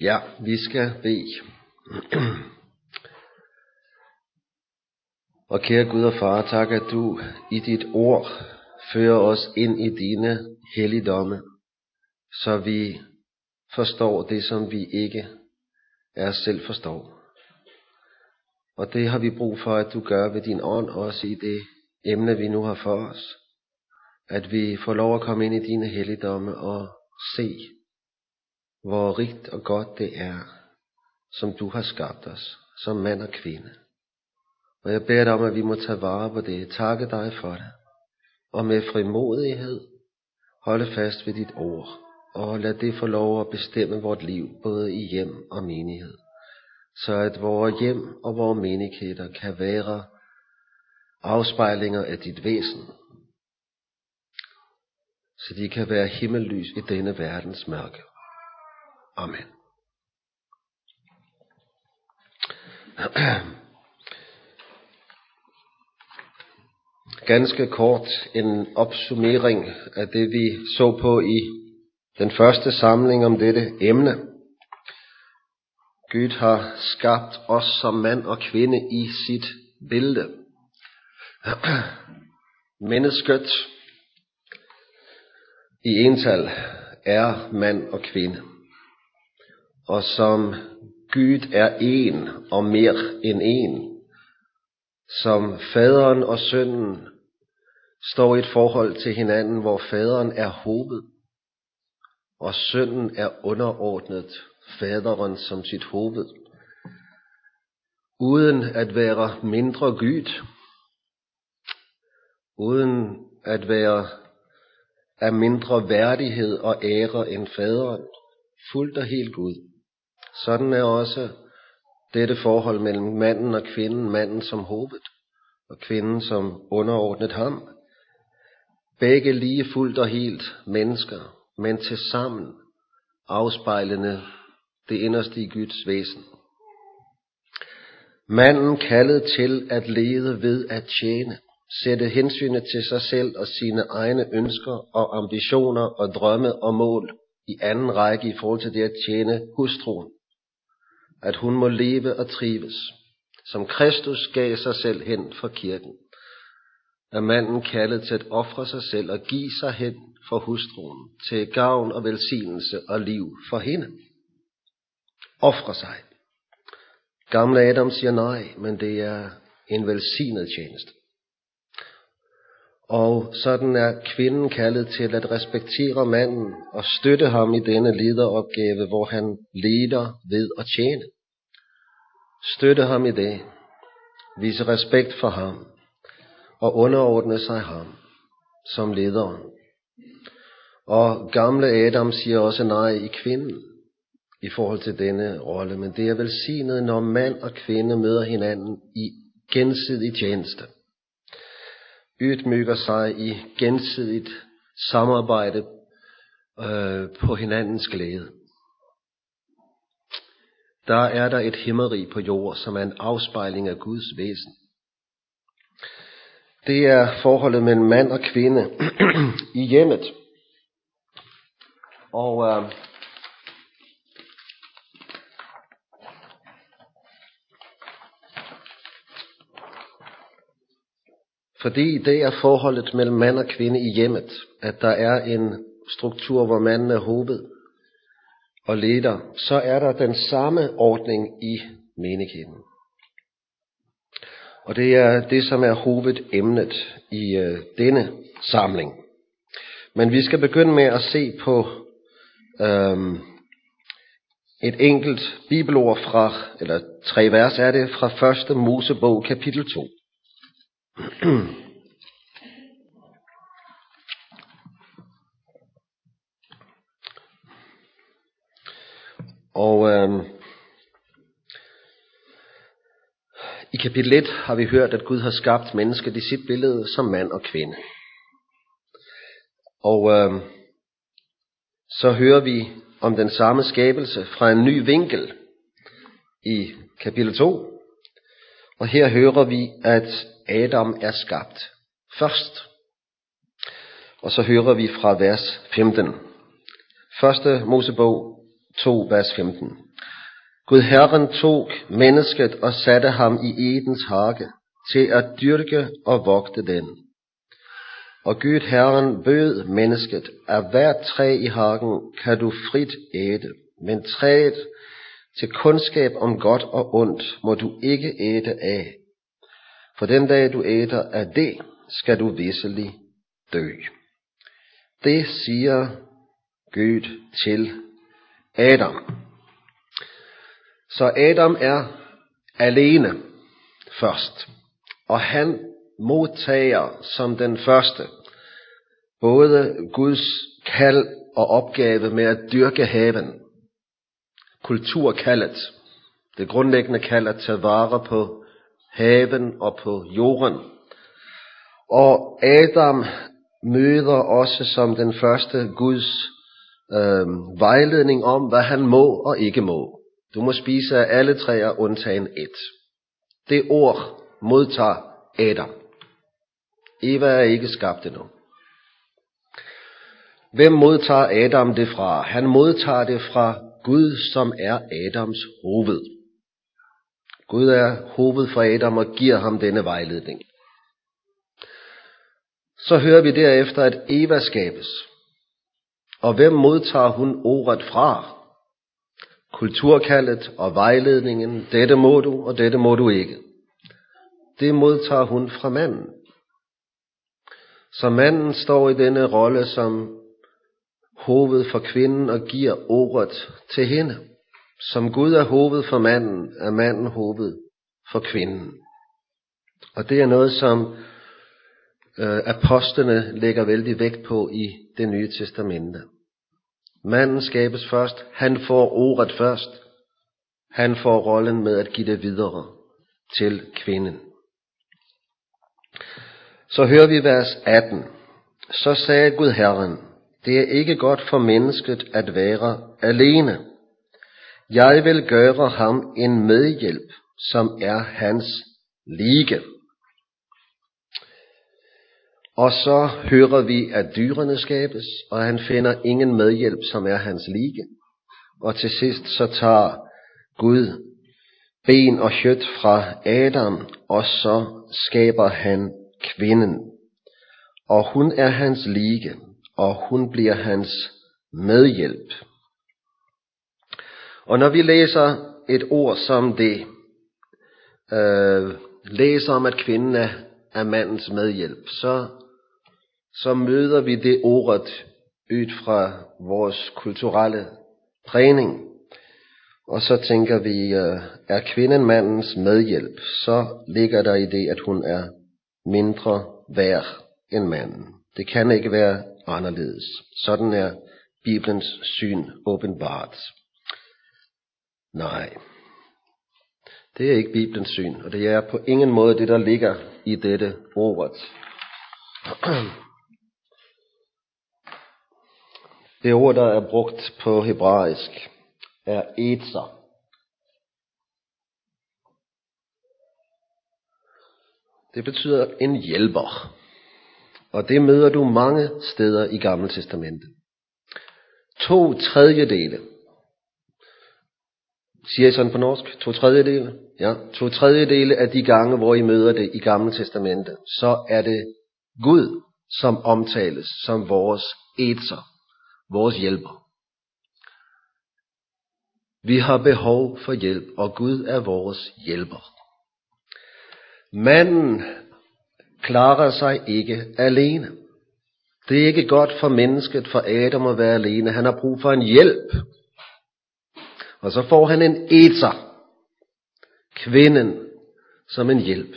Ja, vi skal bede. Og kære Gud og Far, tak at du i dit ord fører os ind i dine helligdomme, så vi forstår det, som vi ikke er selv forstår. Og det har vi brug for, at du gør ved din ånd, også i det emne, vi nu har for os. At vi får lov at komme ind i dine helligdomme og se, hvor rigt og godt det er, som du har skabt os, som mand og kvinde. Og jeg beder dig om, at vi må tage vare på det, takke dig for det, og med frimodighed holde fast ved dit ord, og lad det få lov at bestemme vort liv, både i hjem og menighed, så at vores hjem og vores menigheder kan være afspejlinger af dit væsen, så de kan være himmellys i denne verdens mørke. Amen. Ganske kort en opsummering af det, vi så på i den første samling om dette emne. Gud har skabt os som mand og kvinde i sit billede. Mennesket i ental er mand og kvinde og som Gud er en og mere end en, som faderen og sønnen står i et forhold til hinanden, hvor faderen er håbet, og sønnen er underordnet faderen som sit hoved, uden at være mindre Gud, uden at være af mindre værdighed og ære end faderen, fuldt og helt Gud. Sådan er også dette forhold mellem manden og kvinden, manden som hovedet, og kvinden som underordnet ham. Begge lige fuldt og helt mennesker, men til sammen afspejlende det inderste i Guds væsen. Manden kaldet til at lede ved at tjene, sætte hensynet til sig selv og sine egne ønsker og ambitioner og drømme og mål i anden række i forhold til det at tjene hustruen at hun må leve og trives, som Kristus gav sig selv hen for kirken. Er manden kaldet til at ofre sig selv og give sig hen for hustruen, til gavn og velsignelse og liv for hende. Ofre sig. Gamle Adam siger nej, men det er en velsignet tjeneste. Og sådan er kvinden kaldet til at respektere manden og støtte ham i denne lederopgave, hvor han leder ved at tjene. Støtte ham i det, vise respekt for ham og underordne sig ham som lederen. Og gamle Adam siger også nej i kvinden i forhold til denne rolle, men det er velsignet, når mand og kvinde møder hinanden i gensidig tjeneste. Ydmyger sig i gensidigt samarbejde øh, på hinandens glæde der er der et himmeri på jord, som er en afspejling af Guds væsen. Det er forholdet mellem mand og kvinde i hjemmet. Og øh, fordi det er forholdet mellem mand og kvinde i hjemmet, at der er en struktur, hvor manden er hovedet, og leder, så er der den samme ordning i menigheden. Og det er det, som er hovedemnet i øh, denne samling. Men vi skal begynde med at se på øhm, et enkelt bibelord fra, eller tre vers er det, fra 1. Mosebog kapitel 2. Og øh, i kapitel 1 har vi hørt, at Gud har skabt mennesket i sit billede som mand og kvinde. Og øh, så hører vi om den samme skabelse fra en ny vinkel i kapitel 2. Og her hører vi, at Adam er skabt først. Og så hører vi fra vers 15. Første Mosebog 2, vers 15. Gud Herren tog mennesket og satte ham i Edens hage til at dyrke og vogte den. Og Gud Herren bød mennesket, at hvert træ i hagen kan du frit æde, men træet til kundskab om godt og ondt må du ikke æde af. For den dag du æder af det, skal du visselig dø. Det siger Gud til Adam. Så Adam er alene først, og han modtager som den første både Guds kald og opgave med at dyrke haven. Kulturkaldet. Det grundlæggende kald at tage vare på haven og på jorden. Og Adam møder også som den første Guds øh, vejledning om, hvad han må og ikke må. Du må spise af alle træer undtagen et. Det ord modtager Adam. Eva er ikke skabt endnu. Hvem modtager Adam det fra? Han modtager det fra Gud, som er Adams hoved. Gud er hoved for Adam og giver ham denne vejledning. Så hører vi derefter, at Eva skabes. Og hvem modtager hun ordet fra? Kulturkaldet og vejledningen, dette må du, og dette må du ikke. Det modtager hun fra manden. Så manden står i denne rolle som hoved for kvinden og giver ordet til hende. Som Gud er hoved for manden, er manden hoved for kvinden. Og det er noget, som øh, apostlene lægger vældig vægt på i det nye testamente. Manden skabes først, han får ordet først, han får rollen med at give det videre til kvinden. Så hører vi vers 18. Så sagde Gud Herren, det er ikke godt for mennesket at være alene. Jeg vil gøre ham en medhjælp, som er hans lige. Og så hører vi, at dyrene skabes, og han finder ingen medhjælp, som er hans lige. Og til sidst så tager Gud ben og kjøtt fra Adam, og så skaber han kvinden. Og hun er hans lige, og hun bliver hans medhjælp. Og når vi læser et ord som det, øh, læser om, at kvinden er, er mandens medhjælp, så, så møder vi det ordet ud fra vores kulturelle træning. Og så tænker vi, øh, er kvinden mandens medhjælp, så ligger der i det, at hun er mindre værd end manden. Det kan ikke være anderledes. Sådan er Bibelens syn åbenbart. Nej, det er ikke Bibelens syn, og det er på ingen måde det, der ligger i dette ord. Det ord, der er brugt på hebraisk, er etser. Det betyder en hjælper. Og det møder du mange steder i Gamle Testamentet. To tredjedele. Siger I sådan på norsk? To tredjedele? Ja, to tredjedele af de gange, hvor I møder det i Gamle Testamentet, så er det Gud, som omtales som vores etser, vores hjælper. Vi har behov for hjælp, og Gud er vores hjælper. Manden klarer sig ikke alene. Det er ikke godt for mennesket, for Adam at være alene. Han har brug for en hjælp. Og så får han en eter. Kvinden som en hjælp.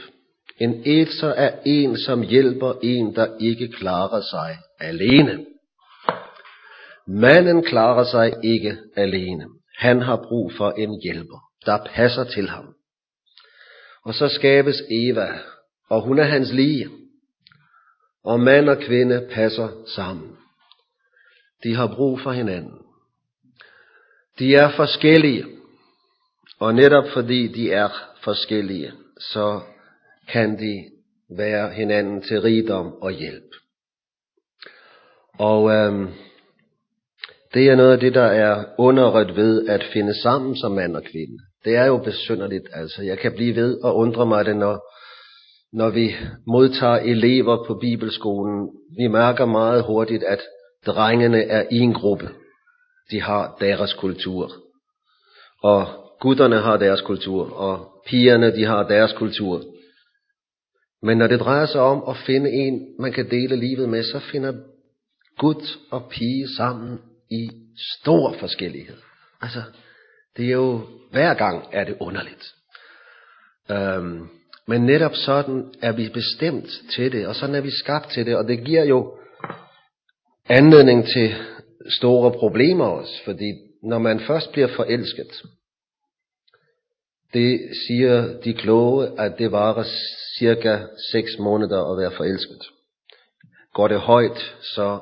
En eter er en, som hjælper en, der ikke klarer sig alene. Manden klarer sig ikke alene. Han har brug for en hjælper, der passer til ham. Og så skabes Eva, og hun er hans lige. Og mand og kvinde passer sammen. De har brug for hinanden. De er forskellige, og netop fordi de er forskellige, så kan de være hinanden til rigdom og hjælp. Og øhm, Det er noget af det, der er underret ved at finde sammen som mand og kvinde. Det er jo besynderligt, altså. Jeg kan blive ved og undre mig det, når, når vi modtager elever på bibelskolen. Vi mærker meget hurtigt, at drengene er i en gruppe. De har deres kultur. Og gutterne har deres kultur, og pigerne de har deres kultur. Men når det drejer sig om at finde en, man kan dele livet med, så finder gut og pige sammen i stor forskellighed. Altså, det er jo, hver gang er det underligt. Øhm, men netop sådan er vi bestemt til det, og sådan er vi skabt til det, og det giver jo anledning til store problemer også, fordi når man først bliver forelsket, det siger de kloge, at det varer cirka 6 måneder at være forelsket. Går det højt, så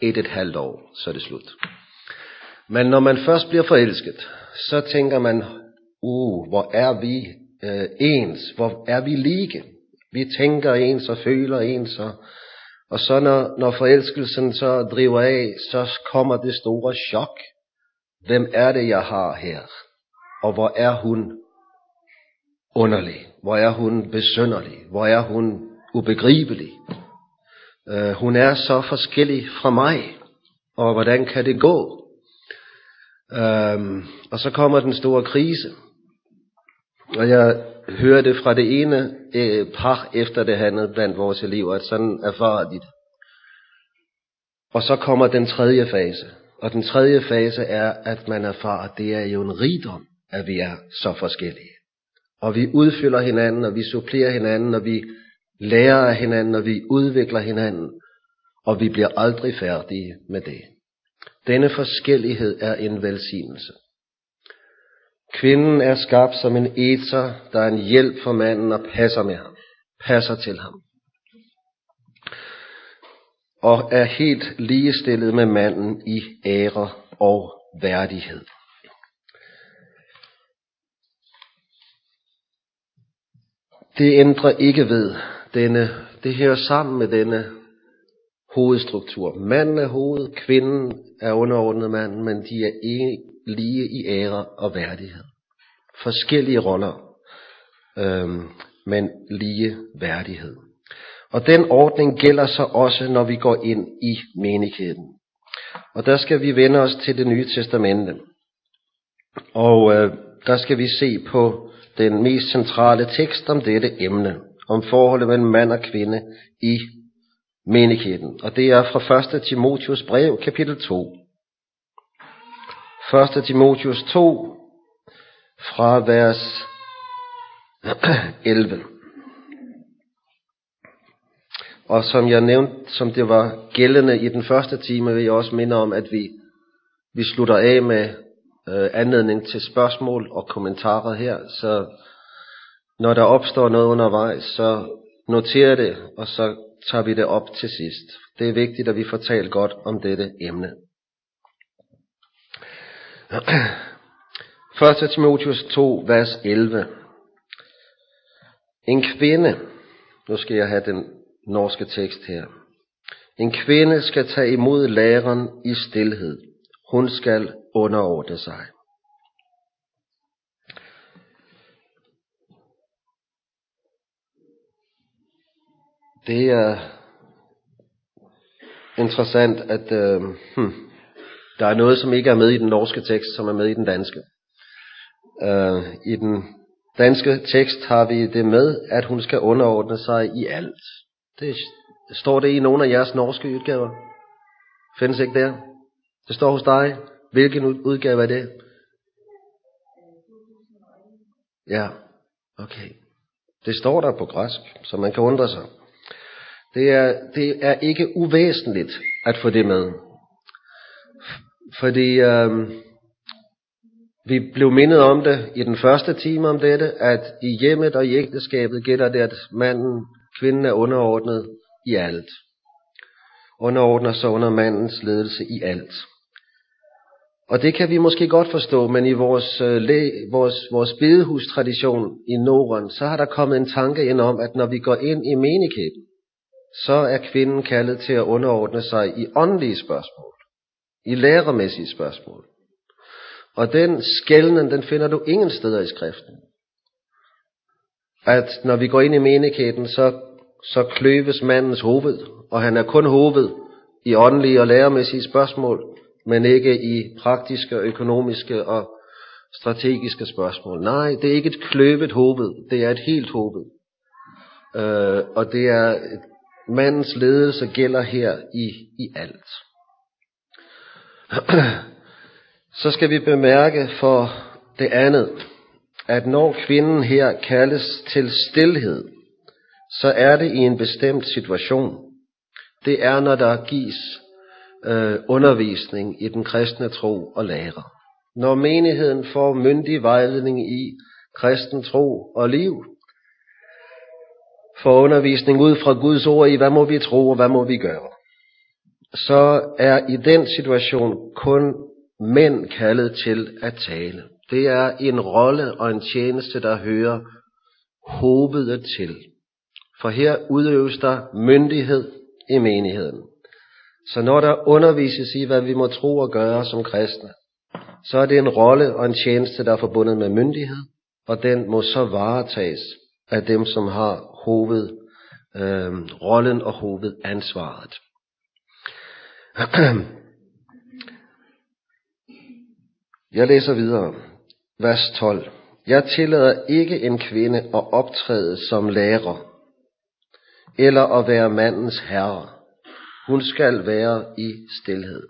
et et halvt år, så er det slut. Men når man først bliver forelsket, så tænker man, uh, hvor er vi øh, ens, hvor er vi lige. Vi tænker ens og føler ens, og, og så når, når forelskelsen så driver af, så kommer det store chok. Hvem er det, jeg har her? Og hvor er hun underlig? Hvor er hun besønderlig? Hvor er hun ubegribelig? Øh, hun er så forskellig fra mig, og hvordan kan det gå? Øhm, og så kommer den store krise. Og jeg hører det fra det ene øh, par efter det andet blandt vores elever, at sådan erfarer de det. Og så kommer den tredje fase. Og den tredje fase er, at man erfarer, at det er jo en rigdom, at vi er så forskellige. Og vi udfylder hinanden, og vi supplerer hinanden, og vi lærer af hinanden, og vi udvikler hinanden. Og vi bliver aldrig færdige med det. Denne forskellighed er en velsignelse. Kvinden er skabt som en eter, der er en hjælp for manden og passer med ham, passer til ham. Og er helt ligestillet med manden i ære og værdighed. Det ændrer ikke ved denne, det hører sammen med denne hovedstruktur. Manden er hoved, kvinden er underordnet manden, men de er ikke lige i ære og værdighed. Forskellige roller, øhm, men lige værdighed. Og den ordning gælder så også, når vi går ind i menigheden. Og der skal vi vende os til det nye testamente. Og øh, der skal vi se på den mest centrale tekst om dette emne, om forholdet mellem mand og kvinde i menigheden. Og det er fra 1. Timotius brev, kapitel 2. 1. Timotius 2, fra vers 11. Og som jeg nævnte, som det var gældende i den første time, vil jeg også minde om, at vi, vi slutter af med øh, anledning til spørgsmål og kommentarer her. Så når der opstår noget undervejs, så noter det, og så tager vi det op til sidst. Det er vigtigt, at vi får talt godt om dette emne. 1. Timotius 2, vers 11. En kvinde, nu skal jeg have den norske tekst her. En kvinde skal tage imod læreren i stilhed. Hun skal underordne sig. Det er interessant, at øh, hmm, der er noget, som ikke er med i den norske tekst, som er med i den danske. Øh, I den danske tekst har vi det med, at hun skal underordne sig i alt. Det står det i nogle af jeres norske udgaver. Findes ikke der? Det står hos dig. Hvilken udgave er det? Ja, okay. Det står der på græsk, så man kan undre sig. Det er, det er ikke uvæsentligt at få det med. Fordi øh, vi blev mindet om det i den første time om dette, at i hjemmet og i ægteskabet gælder det, at manden, kvinden er underordnet i alt. Underordner sig under mandens ledelse i alt. Og det kan vi måske godt forstå, men i vores, øh, læ, vores, vores bedehustradition i Norden, så har der kommet en tanke ind om, at når vi går ind i menigheden, så er kvinden kaldet til at underordne sig i åndelige spørgsmål i læremæssige spørgsmål. Og den skælden, den finder du ingen steder i skriften. At når vi går ind i menigheden, så, så kløves mandens hoved, og han er kun hoved i åndelige og læremæssige spørgsmål, men ikke i praktiske, økonomiske og strategiske spørgsmål. Nej, det er ikke et kløvet hoved, det er et helt hoved. Øh, og det er mandens ledelse gælder her i, i alt. Så skal vi bemærke for det andet, at når kvinden her kaldes til stillhed, så er det i en bestemt situation. Det er, når der gives øh, undervisning i den kristne tro og lære. Når menigheden får myndig vejledning i kristen tro og liv, får undervisning ud fra Guds ord i, hvad må vi tro og hvad må vi gøre, så er i den situation kun mænd kaldet til at tale. Det er en rolle og en tjeneste, der hører hovedet til. For her udøves der myndighed i menigheden. Så når der undervises i, hvad vi må tro og gøre som kristne, så er det en rolle og en tjeneste, der er forbundet med myndighed, og den må så varetages af dem, som har hoved, øh, rollen og hovedansvaret. Jeg læser videre. Vers 12. Jeg tillader ikke en kvinde at optræde som lærer, eller at være mandens herre. Hun skal være i stilhed.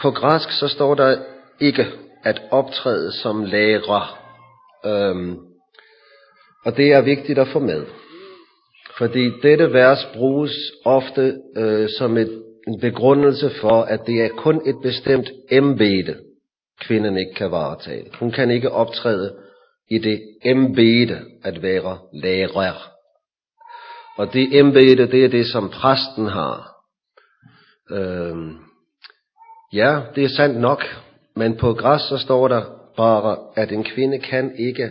På græsk så står der ikke at optræde som lærer. Øhm, og det er vigtigt at få med. Fordi dette vers bruges ofte øh, som et, en begrundelse for, at det er kun et bestemt embede, kvinden ikke kan varetage. Hun kan ikke optræde i det embede at være lærer. Og det embede, det er det, som præsten har. Øhm, ja, det er sandt nok, men på græs så står der bare, at en kvinde kan ikke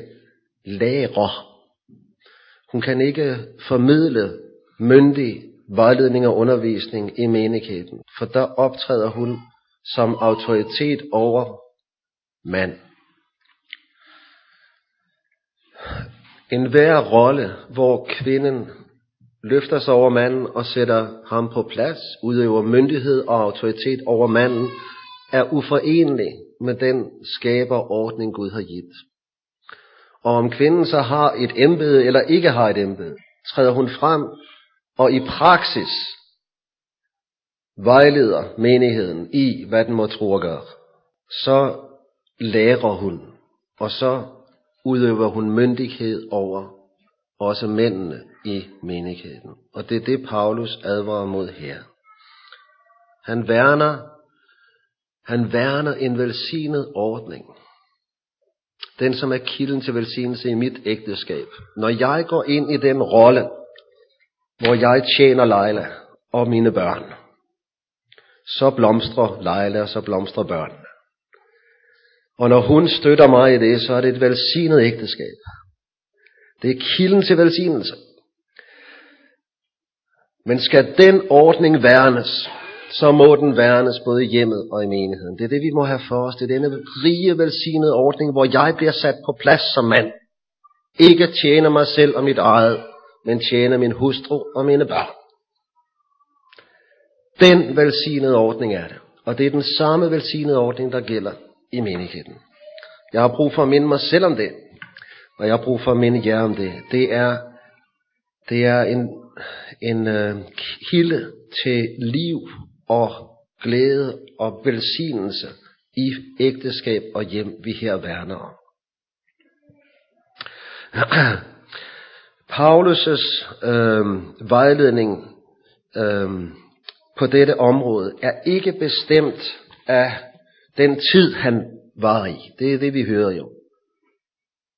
lære. Hun kan ikke formidle myndig vejledning og undervisning i menigheden, for der optræder hun som autoritet over mand. En hver rolle, hvor kvinden løfter sig over manden og sætter ham på plads, udøver myndighed og autoritet over manden, er uforenelig med den skaberordning Gud har givet. Og om kvinden så har et embede eller ikke har et embede, træder hun frem og i praksis vejleder menigheden i, hvad den må tro og gøre. Så lærer hun, og så udøver hun myndighed over også mændene i menigheden. Og det er det, Paulus advarer mod her. Han værner, han værner en velsignet ordning. Den, som er kilden til velsignelse i mit ægteskab. Når jeg går ind i den rolle, hvor jeg tjener Leila og mine børn, så blomstrer Leila, og så blomstrer børnene. Og når hun støtter mig i det, så er det et velsignet ægteskab. Det er kilden til velsignelse. Men skal den ordning værnes, så må den værnes både i hjemmet og i menigheden. Det er det, vi må have for os. Det er denne rige, velsignede ordning, hvor jeg bliver sat på plads som mand. Ikke tjener mig selv og mit eget, men tjener min hustru og mine børn. Den velsignede ordning er det. Og det er den samme velsignede ordning, der gælder i menigheden. Jeg har brug for at minde mig selv om det. Og jeg har brug for at minde jer om det. Det er, det er en, en øh, kilde til liv og glæde og velsignelse i ægteskab og hjem, vi her værner om. Paulus' øh, vejledning øh, på dette område er ikke bestemt af den tid, han var i. Det er det, vi hører jo.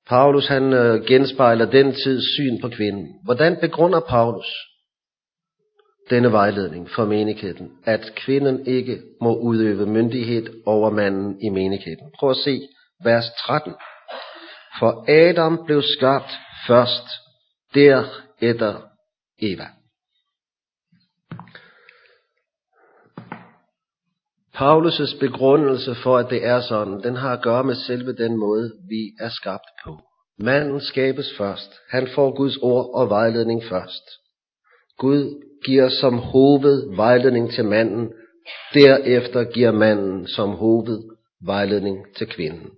Paulus han øh, genspejler den tids syn på kvinden. Hvordan begrunder Paulus denne vejledning for menigheden, at kvinden ikke må udøve myndighed over manden i menigheden? Prøv at se vers 13. For Adam blev skabt først, derefter Eva. Paulus' begrundelse for, at det er sådan, den har at gøre med selve den måde, vi er skabt på. Manden skabes først. Han får Guds ord og vejledning først. Gud giver som hoved vejledning til manden, derefter giver manden som hoved vejledning til kvinden.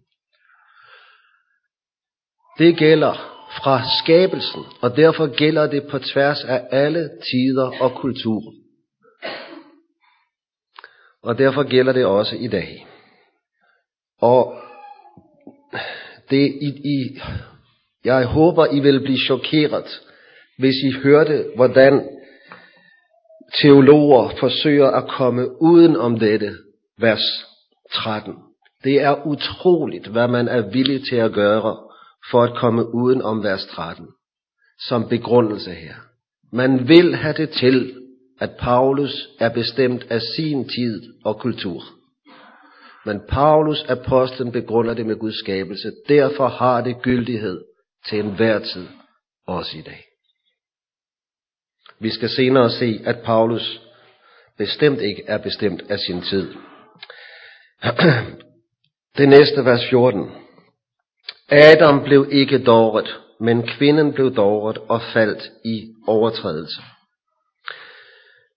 Det gælder fra skabelsen, og derfor gælder det på tværs af alle tider og kulturer. Og derfor gælder det også i dag. Og det i, i, jeg håber, I vil blive chokeret, hvis I hørte, hvordan teologer forsøger at komme uden om dette vers 13. Det er utroligt, hvad man er villig til at gøre for at komme uden om vers 13 som begrundelse her. Man vil have det til, at Paulus er bestemt af sin tid og kultur. Men Paulus apostlen begrunder det med Guds skabelse. Derfor har det gyldighed til enhver tid, også i dag. Vi skal senere se, at Paulus bestemt ikke er bestemt af sin tid. Det næste vers 14. Adam blev ikke dåret, men kvinden blev dåret og faldt i overtrædelse.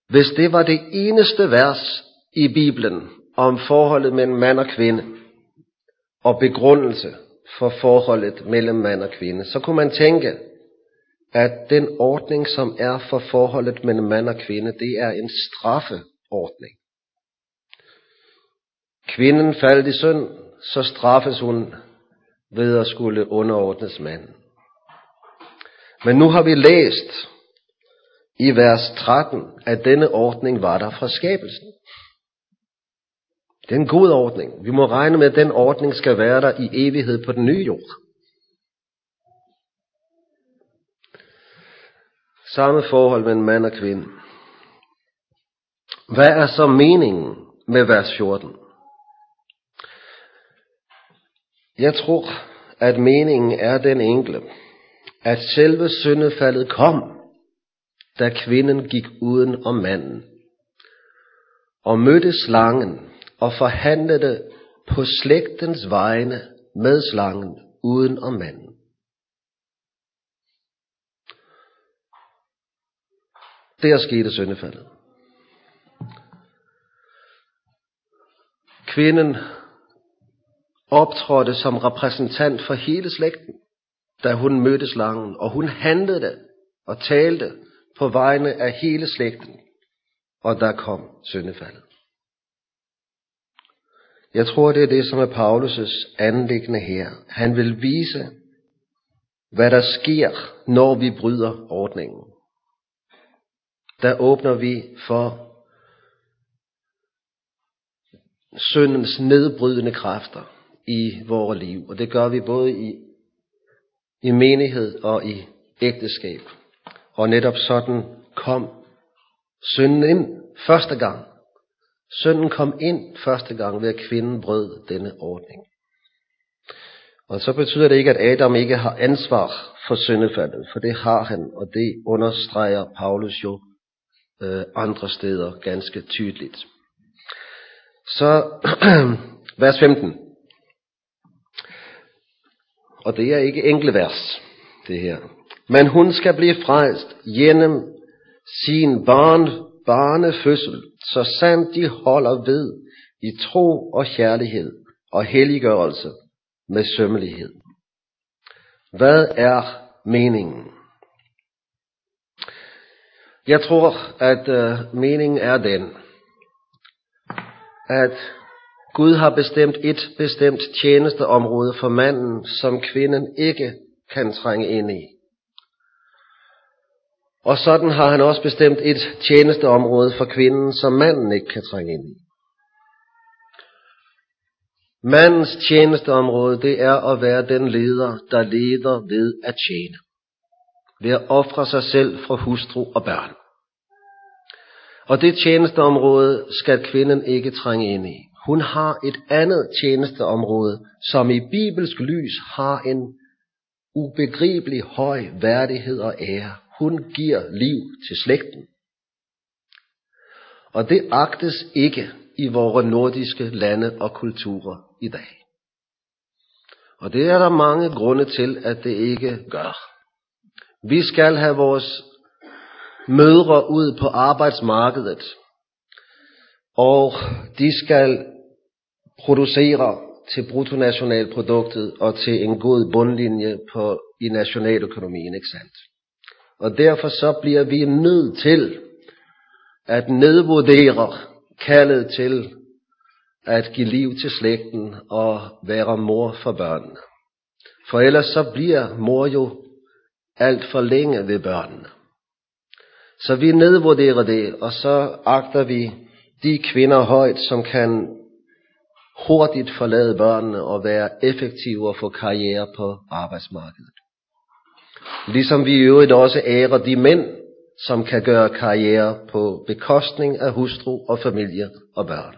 Hvis det var det eneste vers i Bibelen om forholdet mellem mand og kvinde, og begrundelse for forholdet mellem mand og kvinde, så kunne man tænke, at den ordning, som er for forholdet mellem mand og kvinde, det er en straffeordning. Kvinden faldt i synd, så straffes hun ved at skulle underordnes manden. Men nu har vi læst i vers 13, at denne ordning var der fra skabelsen. Det er en god ordning. Vi må regne med, at den ordning skal være der i evighed på den nye jord. Samme forhold mellem mand og kvinde. Hvad er så meningen med vers 14? Jeg tror, at meningen er den enkle, at selve syndefaldet kom, da kvinden gik uden om manden, og mødte slangen og forhandlede på slægtens vegne med slangen uden om manden. Der skete syndefaldet. Kvinden optrådte som repræsentant for hele slægten, da hun mødte slangen, og hun handlede og talte på vegne af hele slægten, og der kom syndefaldet. Jeg tror, det er det, som er Paulus' anlæggende her. Han vil vise, hvad der sker, når vi bryder ordningen. Der åbner vi for syndens nedbrydende kræfter i vores liv. Og det gør vi både i, i menighed og i ægteskab. Og netop sådan kom synden ind første gang. Synden kom ind første gang ved at kvinden brød denne ordning. Og så betyder det ikke, at Adam ikke har ansvar for syndefaldet, for det har han, og det understreger Paulus jo øh, andre steder ganske tydeligt. Så vers 15. Og det er ikke enkle vers, det her. Men hun skal blive frelst gennem sin barn, barnefødsel, så sandt de holder ved i tro og kærlighed og helliggørelse med sømmelighed. Hvad er meningen? Jeg tror, at øh, meningen er den, at Gud har bestemt et bestemt tjenesteområde for manden, som kvinden ikke kan trænge ind i. Og sådan har han også bestemt et tjenesteområde for kvinden, som manden ikke kan trænge ind i. Mandens tjenesteområde, det er at være den leder, der leder ved at tjene. Ved at ofre sig selv for hustru og børn. Og det tjenesteområde skal kvinden ikke trænge ind i. Hun har et andet tjenesteområde, som i bibelsk lys har en ubegribelig høj værdighed og ære. Hun giver liv til slægten. Og det agtes ikke i vores nordiske lande og kulturer i dag. Og det er der mange grunde til, at det ikke gør. Vi skal have vores mødre ud på arbejdsmarkedet, og de skal producere til bruttonationalproduktet og til en god bundlinje på, i nationaløkonomien, ikke sandt? Og derfor så bliver vi nødt til at nedvurdere kaldet til at give liv til slægten og være mor for børnene. For ellers så bliver mor jo alt for længe ved børnene. Så vi nedvurderer det, og så agter vi de kvinder højt, som kan hurtigt forlade børnene og være effektive og få karriere på arbejdsmarkedet. Ligesom vi i øvrigt også ærer de mænd, som kan gøre karriere på bekostning af hustru og familie og børn.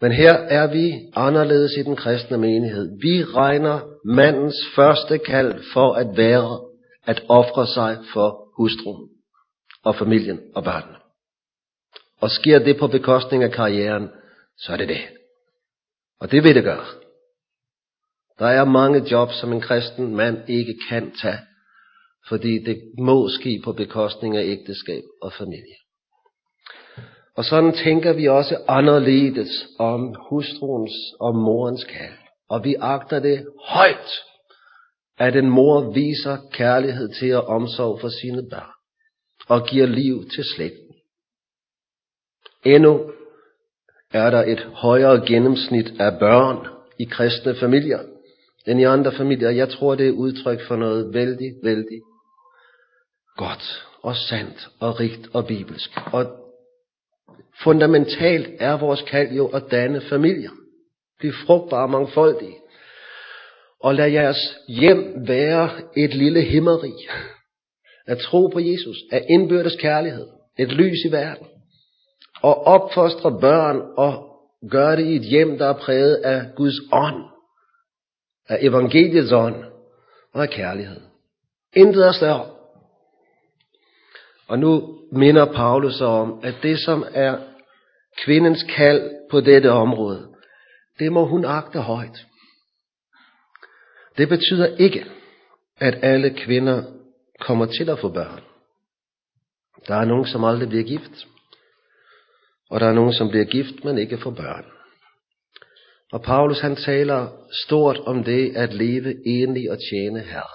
Men her er vi anderledes i den kristne menighed. Vi regner mandens første kald for at være at ofre sig for hustruen og familien og børnene. Og sker det på bekostning af karrieren, så er det det. Og det vil det gøre. Der er mange jobs, som en kristen mand ikke kan tage, fordi det må ske på bekostning af ægteskab og familie. Og sådan tænker vi også anderledes om hustruens og morens kald. Og vi agter det højt, at en mor viser kærlighed til at omsorg for sine børn og giver liv til slægten. Endnu er der et højere gennemsnit af børn i kristne familier end i andre familier. Jeg tror, det er udtryk for noget vældig, vældig godt og sandt og rigt og bibelsk. Og fundamentalt er vores kald jo at danne familier. Blive frugtbare og mangfoldige. Og lad jeres hjem være et lille himmeri. At tro på Jesus, at indbyrdes kærlighed, et lys i verden og opfostre børn og gøre det i et hjem, der er præget af Guds ånd, af evangeliets ånd og af kærlighed. Intet er større. Og nu minder Paulus om, at det som er kvindens kald på dette område, det må hun agte højt. Det betyder ikke, at alle kvinder kommer til at få børn. Der er nogen, som aldrig bliver gift. Og der er nogen, som bliver gift, men ikke får børn. Og Paulus han taler stort om det at leve enlig og tjene her.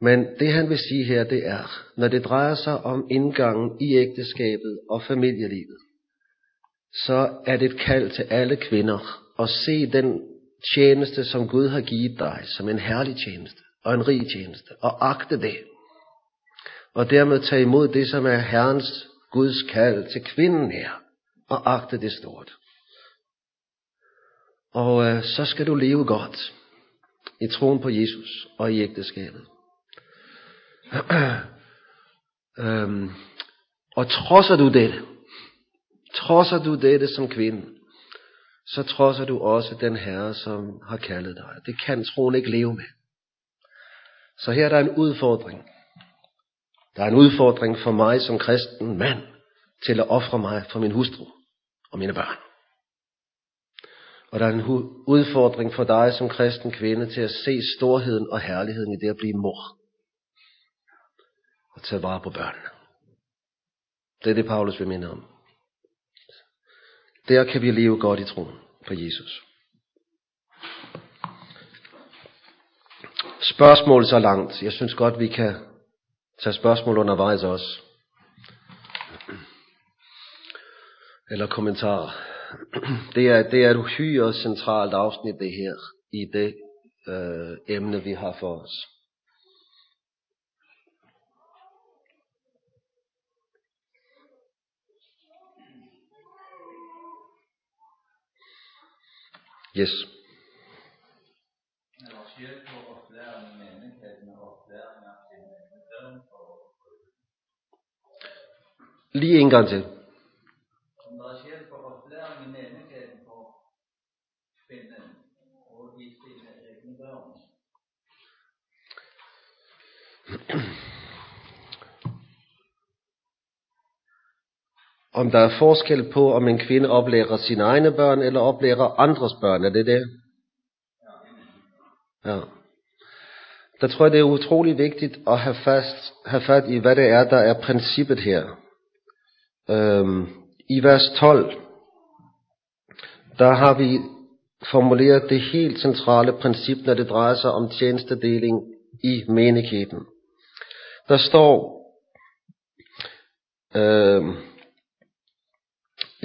Men det han vil sige her, det er, når det drejer sig om indgangen i ægteskabet og familielivet, så er det et kald til alle kvinder at se den tjeneste, som Gud har givet dig, som en herlig tjeneste og en rig tjeneste, og agte det. Og dermed tage imod det, som er Herrens Guds kald til kvinden her, og agte det stort. Og øh, så skal du leve godt i troen på Jesus og i ægteskabet. øhm, og trodser du dette, trodser du dette som kvinde, så trodser du også den Herre, som har kaldet dig. Det kan troen ikke leve med. Så her er der en udfordring. Der er en udfordring for mig som kristen mand til at ofre mig for min hustru og mine børn. Og der er en udfordring for dig som kristen kvinde til at se storheden og herligheden i det at blive mor. Og tage vare på børnene. Det er det, Paulus vil minde om. Der kan vi leve godt i troen på Jesus. Spørgsmål så langt. Jeg synes godt, vi kan tage spørgsmål undervejs også. Eller kommentarer. Det er, det er et uhyre centralt afsnit det her i det øh, emne, vi har for os. Yes. Lige en gang til. Om der er forskel på, om en kvinde oplærer sine egne børn, eller oplærer andres børn. Er det det? Ja. Der tror jeg, det er utrolig vigtigt at have, fast, have fat i, hvad det er, der er princippet her. Øhm, I vers 12, der har vi formuleret det helt centrale princip, når det drejer sig om tjenestedeling i menigheden. Der står, øhm,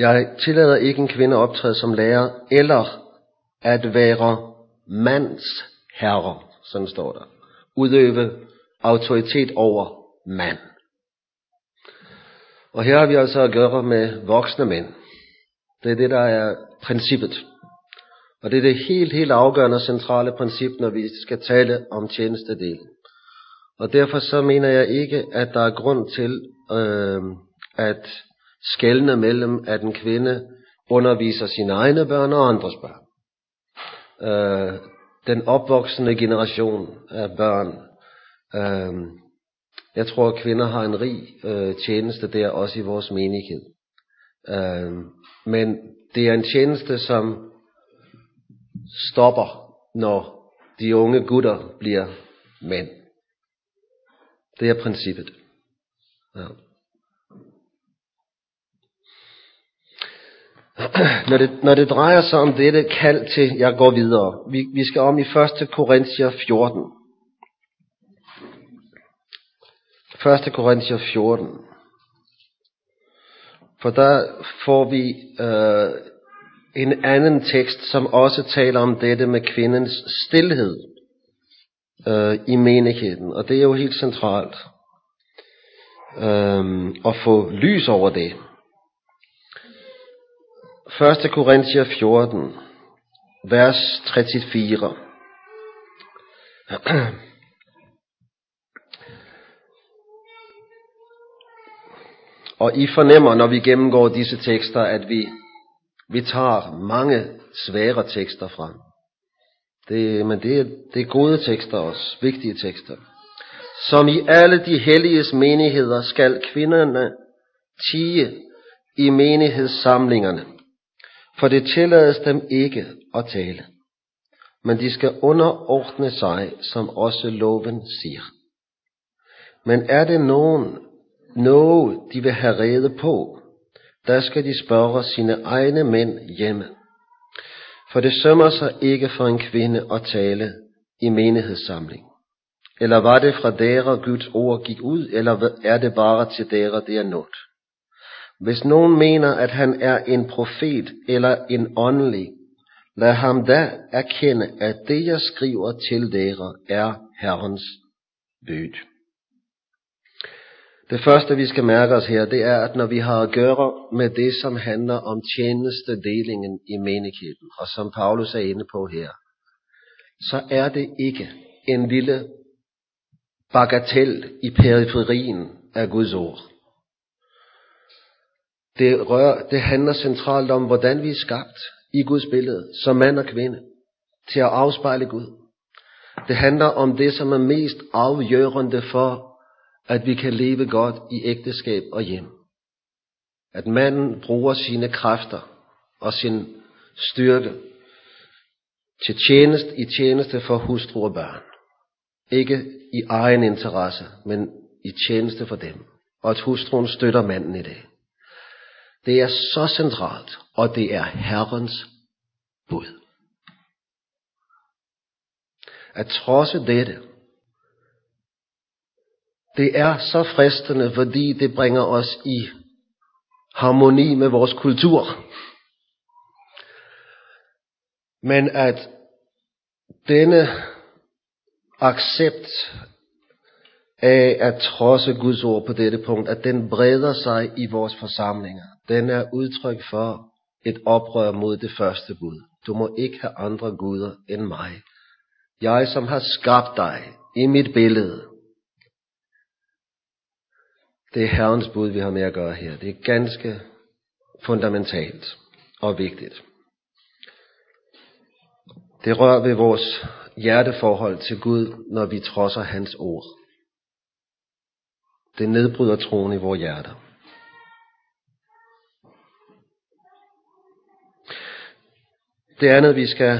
jeg tillader ikke en kvinde at optræde som lærer, eller at være mands herre, sådan står der. Udøve autoritet over mand. Og her har vi altså at gøre med voksne mænd. Det er det, der er princippet. Og det er det helt, helt afgørende og centrale princip, når vi skal tale om tjenestedelen. Og derfor så mener jeg ikke, at der er grund til øh, at skælne mellem, at en kvinde underviser sine egne børn og andres børn. Øh, den opvoksende generation af børn. Øh, jeg tror, at kvinder har en rig øh, tjeneste der, også i vores menighed. Øh, men det er en tjeneste, som stopper, når de unge gutter bliver mænd. Det er princippet. Ja. Når det, når det drejer sig om dette kald til, jeg går videre. Vi, vi skal om i 1. Korinther 14. 1. Korinther 14. For der får vi øh, en anden tekst, som også taler om dette med kvindens stillhed øh, i menigheden. Og det er jo helt centralt øh, at få lys over det. 1. Korinther 14, vers 34. Og I fornemmer, når vi gennemgår disse tekster, at vi, vi tager mange svære tekster frem. Det, men det er, det er gode tekster også, vigtige tekster. Som i alle de helliges menigheder skal kvinderne tige i menighedssamlingerne, for det tillades dem ikke at tale. Men de skal underordne sig, som også loven siger. Men er det nogen, noget de vil have rede på, der skal de spørge sine egne mænd hjemme. For det sømmer sig ikke for en kvinde at tale i menighedssamling. Eller var det fra dere Guds ord gik ud, eller er det bare til dere det er nået? Hvis nogen mener, at han er en profet eller en åndelig, lad ham da erkende, at det jeg skriver til dere er Herrens bød. Det første, vi skal mærke os her, det er, at når vi har at gøre med det, som handler om tjenestedelingen i menigheden, og som Paulus er inde på her, så er det ikke en lille bagatel i periferien af Guds ord. Det, rør, det handler centralt om, hvordan vi er skabt i Guds billede, som mand og kvinde, til at afspejle Gud. Det handler om det, som er mest afgørende for, at vi kan leve godt i ægteskab og hjem. At manden bruger sine kræfter og sin styrke til tjeneste i tjeneste for hustru og børn. Ikke i egen interesse, men i tjeneste for dem. Og at hustruen støtter manden i det. Det er så centralt, og det er Herrens bud. At trodse dette, det er så fristende, fordi det bringer os i harmoni med vores kultur. Men at denne accept af at trodse Guds ord på dette punkt, at den breder sig i vores forsamlinger, den er udtryk for et oprør mod det første bud. Du må ikke have andre guder end mig. Jeg, som har skabt dig i mit billede, det er Herrens bud, vi har med at gøre her. Det er ganske fundamentalt og vigtigt. Det rører ved vores hjerteforhold til Gud, når vi trodser hans ord. Det nedbryder troen i vores hjerter. Det andet, vi skal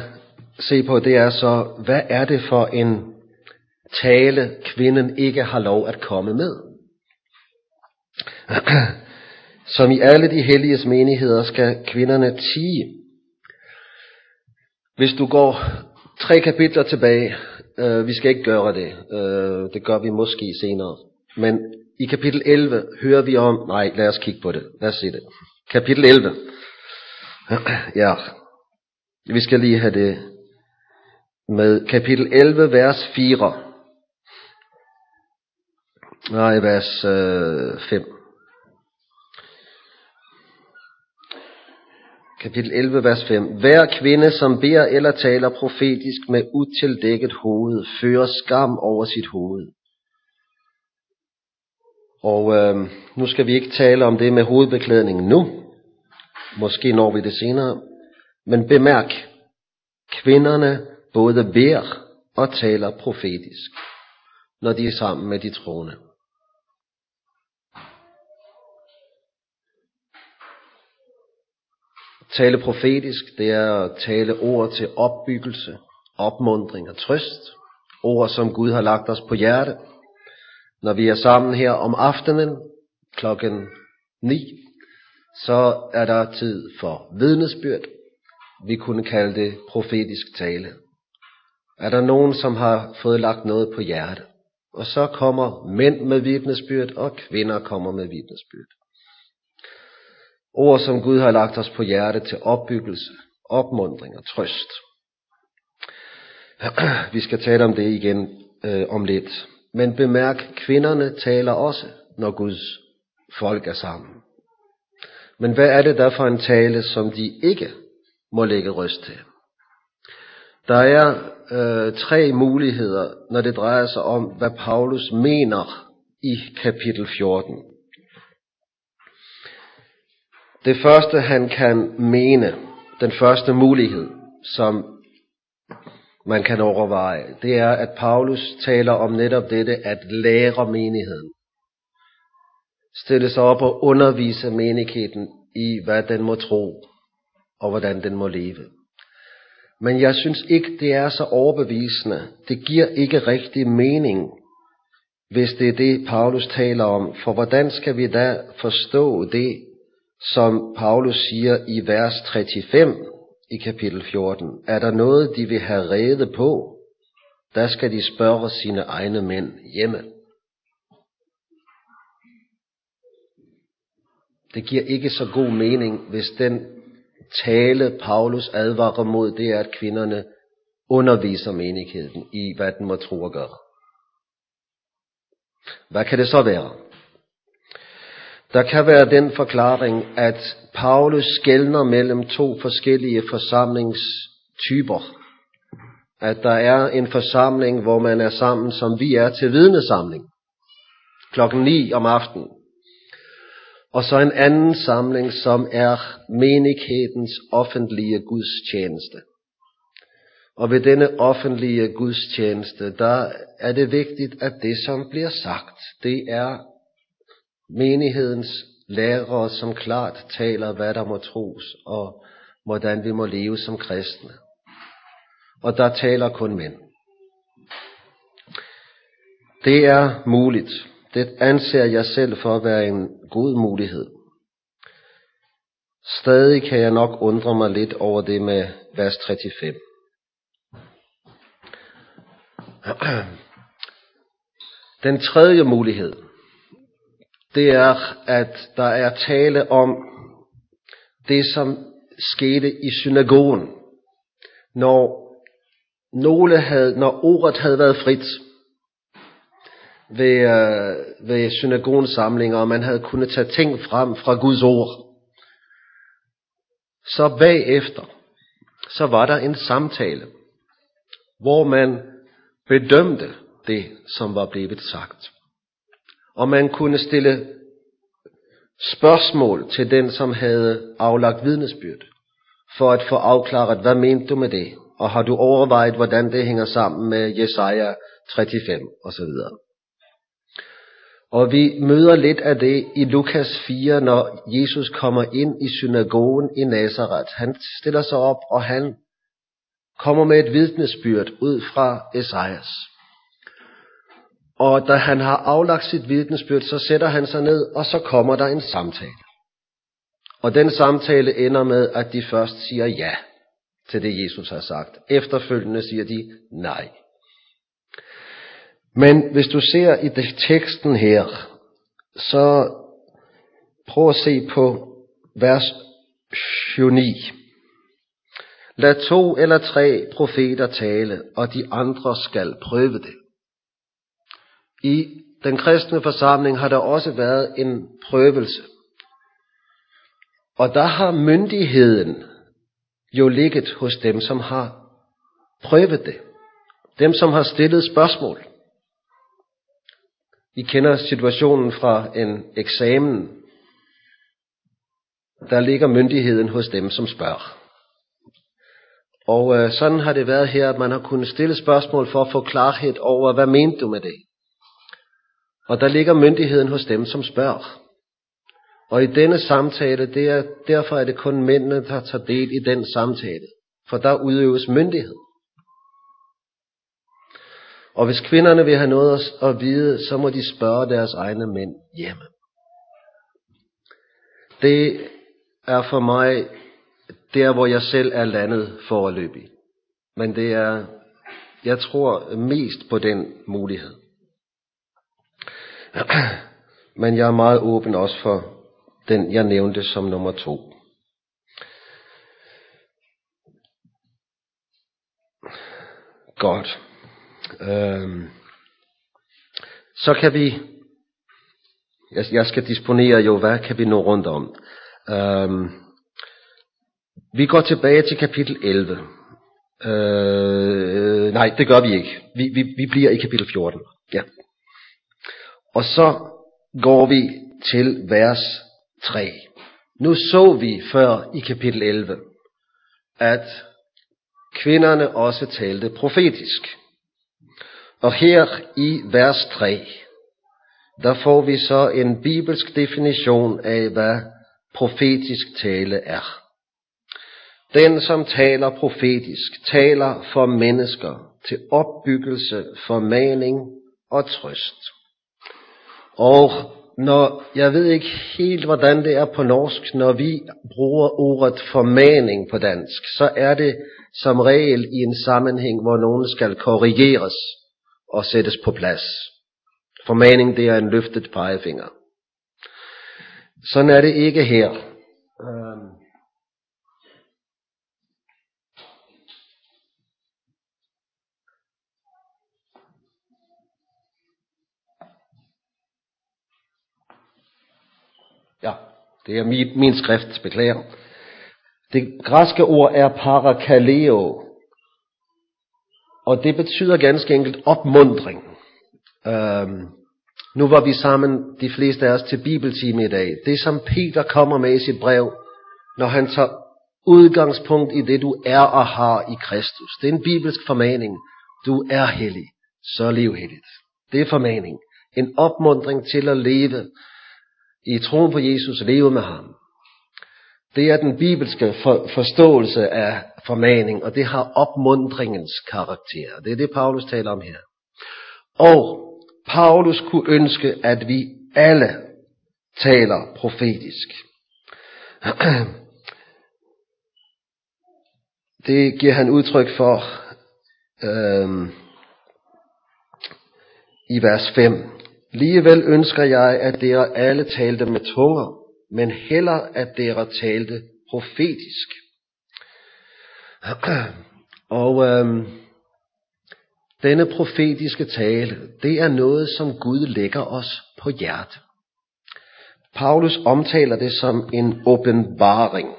se på, det er så, hvad er det for en tale, kvinden ikke har lov at komme med? Som i alle de helliges menigheder skal kvinderne tige. Hvis du går tre kapitler tilbage, øh, vi skal ikke gøre det, øh, det gør vi måske senere, men i kapitel 11 hører vi om, nej lad os kigge på det, lad os se det. Kapitel 11, ja, vi skal lige have det med kapitel 11, vers 4. Nej, vers øh, 5. Kapitel 11, vers 5. Hver kvinde, som beder eller taler profetisk med utildækket hoved, fører skam over sit hoved. Og øh, nu skal vi ikke tale om det med hovedbeklædningen nu. Måske når vi det senere. Men bemærk, kvinderne både beder og taler profetisk, når de er sammen med de troende. Tale profetisk, det er at tale ord til opbyggelse, opmundring og trøst. Ord, som Gud har lagt os på hjerte. Når vi er sammen her om aftenen klokken 9, så er der tid for vidnesbyrd. Vi kunne kalde det profetisk tale. Er der nogen, som har fået lagt noget på hjertet? Og så kommer mænd med vidnesbyrd, og kvinder kommer med vidnesbyrd. Ord, som Gud har lagt os på hjerte til opbyggelse, opmundring og trøst. Vi skal tale om det igen øh, om lidt. Men bemærk, kvinderne taler også, når Guds folk er sammen. Men hvad er det der for en tale, som de ikke må lægge røst til? Der er øh, tre muligheder, når det drejer sig om, hvad Paulus mener i kapitel 14. Det første, han kan mene, den første mulighed, som man kan overveje, det er, at Paulus taler om netop dette at lære menigheden. Stille sig op og undervise menigheden i, hvad den må tro, og hvordan den må leve. Men jeg synes ikke, det er så overbevisende. Det giver ikke rigtig mening, hvis det er det, Paulus taler om. For hvordan skal vi da forstå det, som Paulus siger i vers 35 i kapitel 14? Er der noget, de vil have rede på? Der skal de spørge sine egne mænd hjemme. Det giver ikke så god mening, hvis den tale, Paulus advarer mod, det er, at kvinderne underviser menigheden i, hvad den må tro og gøre. Hvad kan det så være? Der kan være den forklaring, at Paulus skældner mellem to forskellige forsamlingstyper. At der er en forsamling, hvor man er sammen, som vi er til vidnesamling. Klokken 9 om aftenen. Og så en anden samling, som er menighedens offentlige gudstjeneste. Og ved denne offentlige gudstjeneste, der er det vigtigt, at det, som bliver sagt, det er menighedens lærere, som klart taler, hvad der må tros, og hvordan vi må leve som kristne. Og der taler kun mænd. Det er muligt. Det anser jeg selv for at være en god mulighed. Stadig kan jeg nok undre mig lidt over det med vers 35. Den tredje mulighed, det er, at der er tale om det, som skete i synagogen, når nogle havde, når ordet havde været frit ved, øh, ved synagogens samlinger, og man havde kunnet tage ting frem fra Guds ord. Så bagefter, så var der en samtale, hvor man bedømte det, som var blevet sagt. Og man kunne stille spørgsmål til den, som havde aflagt vidnesbyrd, for at få afklaret, hvad mente du med det? Og har du overvejet, hvordan det hænger sammen med Jesaja 35 osv. Og vi møder lidt af det i Lukas 4, når Jesus kommer ind i synagogen i Nazareth. Han stiller sig op, og han kommer med et vidnesbyrd ud fra Esajas. Og da han har aflagt sit vidnesbyrd, så sætter han sig ned, og så kommer der en samtale. Og den samtale ender med, at de først siger ja til det, Jesus har sagt. Efterfølgende siger de nej. Men hvis du ser i det teksten her, så prøv at se på vers 29. Lad to eller tre profeter tale, og de andre skal prøve det. I den kristne forsamling har der også været en prøvelse. Og der har myndigheden jo ligget hos dem, som har prøvet det. Dem, som har stillet spørgsmål. I kender situationen fra en eksamen. Der ligger myndigheden hos dem, som spørger. Og øh, sådan har det været her, at man har kunnet stille spørgsmål for at få klarhed over, hvad mente du med det? Og der ligger myndigheden hos dem, som spørger. Og i denne samtale, det er, derfor er det kun mændene, der tager del i den samtale. For der udøves myndighed. Og hvis kvinderne vil have noget at vide, så må de spørge deres egne mænd hjemme. Det er for mig der, hvor jeg selv er landet foreløbig. Men det er, jeg tror mest på den mulighed. Men jeg er meget åben også for den, jeg nævnte som nummer to. Godt. Øhm. Så kan vi, jeg, jeg skal disponere jo, hvad kan vi nå rundt om. Øhm. Vi går tilbage til kapitel 11. Øh, nej, det gør vi ikke. Vi, vi, vi bliver i kapitel 14. Ja. Og så går vi til vers 3. Nu så vi før i kapitel 11, at kvinderne også talte profetisk. Og her i vers 3, der får vi så en bibelsk definition af, hvad profetisk tale er. Den, som taler profetisk, taler for mennesker til opbyggelse, formaning og trøst. Og når, jeg ved ikke helt, hvordan det er på norsk, når vi bruger ordet formaning på dansk, så er det som regel i en sammenhæng, hvor nogen skal korrigeres og sættes på plads. Formaning, det er en løftet pegefinger. Sådan er det ikke her. Øhm. Ja, det er min, min skrift, beklager. Det græske ord er parakaleo, og det betyder ganske enkelt opmundring. Øhm, nu var vi sammen, de fleste af os, til bibeltime i dag. Det som Peter kommer med i sit brev, når han tager udgangspunkt i det, du er og har i Kristus. Det er en bibelsk formaning. Du er hellig, så lev helligt. Det er formaning. En opmundring til at leve i troen på Jesus, leve med ham. Det er den bibelske for, forståelse af formaning, og det har opmundringens karakter. Det er det, Paulus taler om her. Og Paulus kunne ønske, at vi alle taler profetisk. Det giver han udtryk for øhm, i vers 5. Ligevel ønsker jeg, at dere alle talte med tunger, men heller at dere talte profetisk. Og øhm, denne profetiske tale, det er noget, som Gud lægger os på hjerte. Paulus omtaler det som en åbenbaring.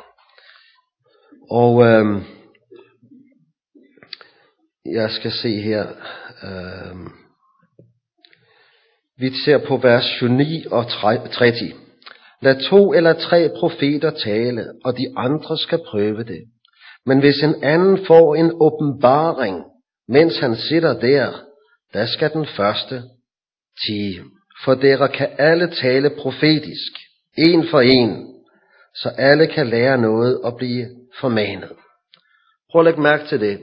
Og øhm, jeg skal se her. Øhm, vi ser på vers 29 og 30. Lad to eller tre profeter tale, og de andre skal prøve det. Men hvis en anden får en åbenbaring, mens han sidder der, der skal den første tige. For dere kan alle tale profetisk, en for en, så alle kan lære noget og blive formanet. Prøv at lægge mærke til det.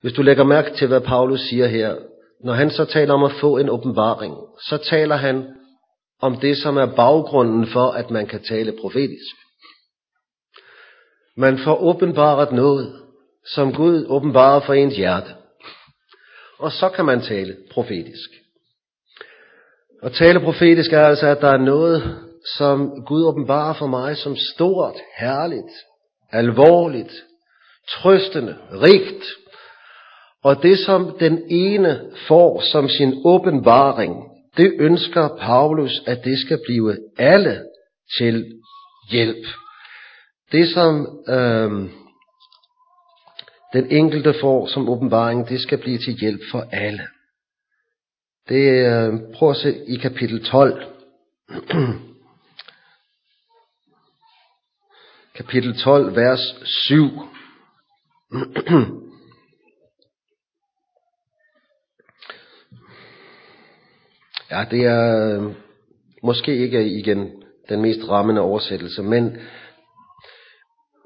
Hvis du lægger mærke til, hvad Paulus siger her, når han så taler om at få en åbenbaring, så taler han om det, som er baggrunden for, at man kan tale profetisk. Man får åbenbaret noget, som Gud åbenbarer for ens hjerte. Og så kan man tale profetisk. Og tale profetisk er altså, at der er noget, som Gud åbenbarer for mig som stort, herligt, alvorligt, trøstende, rigt. Og det, som den ene får som sin åbenbaring, det ønsker Paulus, at det skal blive alle til hjælp. Det, som øh, den enkelte får som åbenbaring, det skal blive til hjælp for alle. Det øh, prøv at se i kapitel 12. kapitel 12, vers 7. ja, det er øh, måske ikke øh, igen den mest rammende oversættelse, men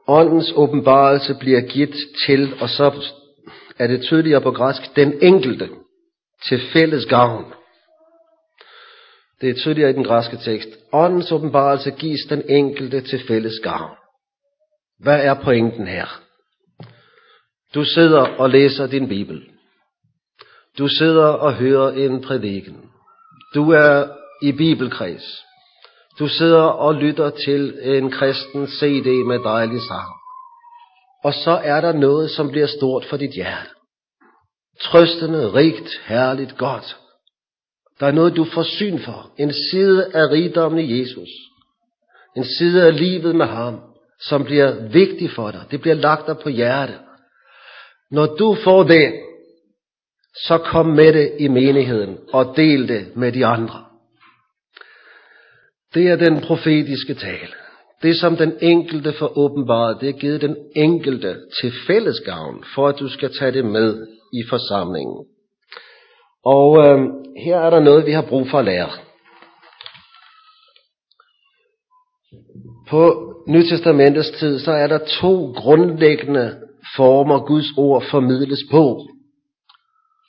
åndens åbenbarelse bliver givet til, og så er det tydeligere på græsk, den enkelte til fælles gavn. Det er tydeligere i den græske tekst. Åndens åbenbarelse gives den enkelte til fælles gavn. Hvad er pointen her? Du sidder og læser din bibel. Du sidder og hører en prædiken. Du er i bibelkreds. Du sidder og lytter til en kristen CD med dejlig sang. Og så er der noget, som bliver stort for dit hjerte. Trøstende, rigt, herligt, godt. Der er noget, du får syn for. En side af rigdommen i Jesus. En side af livet med ham, som bliver vigtig for dig. Det bliver lagt dig på hjertet. Når du får det, så kom med det i menigheden og del det med de andre. Det er den profetiske tale. Det som den enkelte får åbenbart, det er givet den enkelte til fælles gavn, for at du skal tage det med i forsamlingen. Og øh, her er der noget, vi har brug for at lære. På Nytestamentets tid, så er der to grundlæggende former, Guds ord formidles på.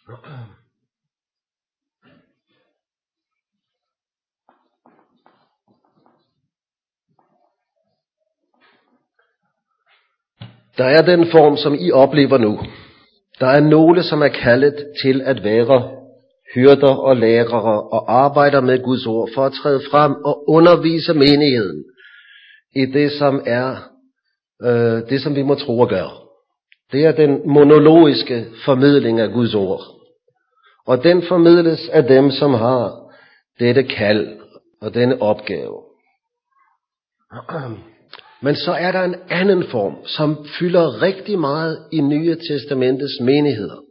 Der er den form, som I oplever nu. Der er nogle, som er kaldet til at være hyrder og lærere og arbejder med Guds ord for at træde frem og undervise menigheden i det, som er øh, det, som vi må tro og gøre. Det er den monologiske formidling af Guds ord. Og den formidles af dem, som har dette kald og denne opgave. Men så er der en anden form, som fylder rigtig meget i Nye Testamentets menigheder.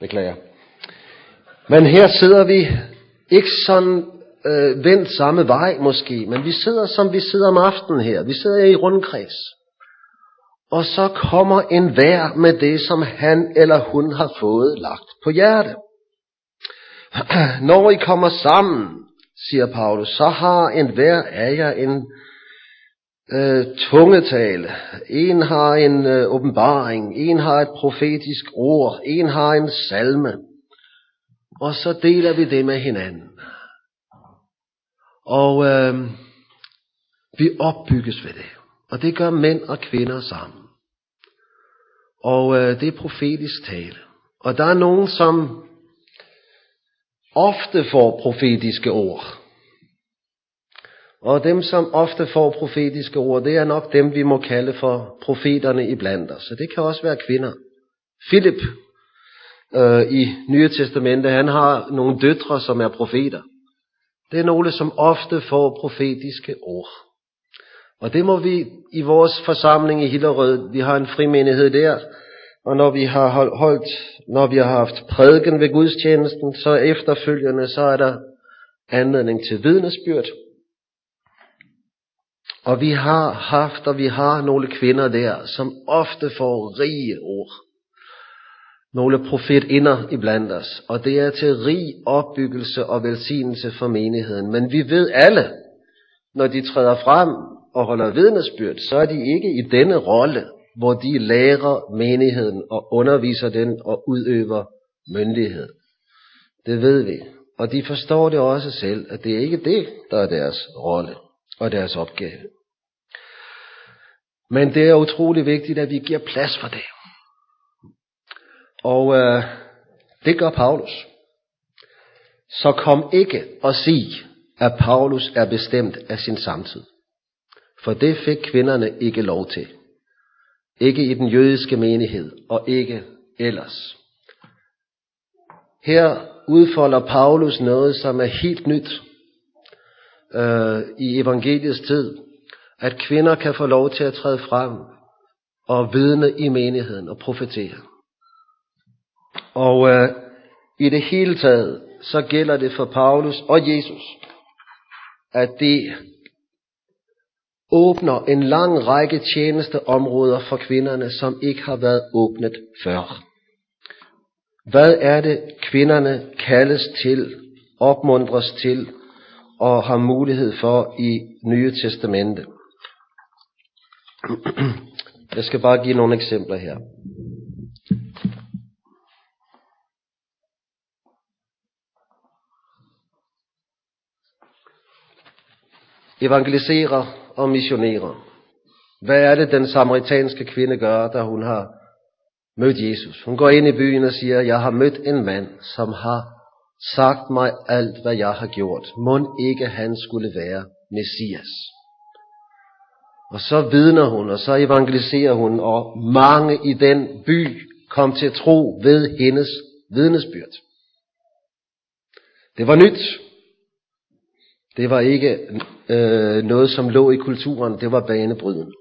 Beklager. Men her sidder vi ikke sådan øh, vendt samme vej måske, men vi sidder som vi sidder om aftenen her. Vi sidder i rundkreds. Og så kommer en vær med det, som han eller hun har fået lagt på hjerte. Når I kommer sammen, siger Paulus, så har en hver af jer en øh, tungetale. En har en øh, åbenbaring, en har et profetisk ord, en har en salme. Og så deler vi det med hinanden. Og øh, vi opbygges ved det. Og det gør mænd og kvinder sammen. Og øh, det er profetisk tale. Og der er nogen, som ofte får profetiske ord. Og dem, som ofte får profetiske ord, det er nok dem, vi må kalde for profeterne i blandt os. Så det kan også være kvinder. Philip øh, i Nye Testamente, han har nogle døtre, som er profeter. Det er nogle, som ofte får profetiske ord. Og det må vi i vores forsamling i Hillerød, vi har en frimenighed der, og når vi har holdt, når vi har haft prædiken ved gudstjenesten, så efterfølgende, så er der anledning til vidnesbyrd. Og vi har haft, og vi har nogle kvinder der, som ofte får rige ord nogle profetinder iblandt os, og det er til rig opbyggelse og velsignelse for menigheden. Men vi ved alle, når de træder frem og holder vidnesbyrd, så er de ikke i denne rolle, hvor de lærer menigheden og underviser den og udøver myndighed. Det ved vi. Og de forstår det også selv, at det er ikke det, der er deres rolle og deres opgave. Men det er utrolig vigtigt, at vi giver plads for det. Og øh, det gør Paulus. Så kom ikke og sig, at Paulus er bestemt af sin samtid. For det fik kvinderne ikke lov til. Ikke i den jødiske menighed, og ikke ellers. Her udfolder Paulus noget, som er helt nyt øh, i evangeliets tid. At kvinder kan få lov til at træde frem og vidne i menigheden og profetere. Og øh, i det hele taget, så gælder det for Paulus og Jesus, at det åbner en lang række tjenesteområder for kvinderne, som ikke har været åbnet før. Hvad er det, kvinderne kaldes til, opmuntres til og har mulighed for i Nye Testamente? Jeg skal bare give nogle eksempler her. Evangeliserer og missionerer. Hvad er det, den samaritanske kvinde gør, da hun har mødt Jesus? Hun går ind i byen og siger, jeg har mødt en mand, som har sagt mig alt, hvad jeg har gjort. Må ikke han skulle være Messias. Og så vidner hun, og så evangeliserer hun, og mange i den by kom til tro ved hendes vidnesbyrd. Det var nyt. Det var ikke øh, noget, som lå i kulturen. Det var banebryden.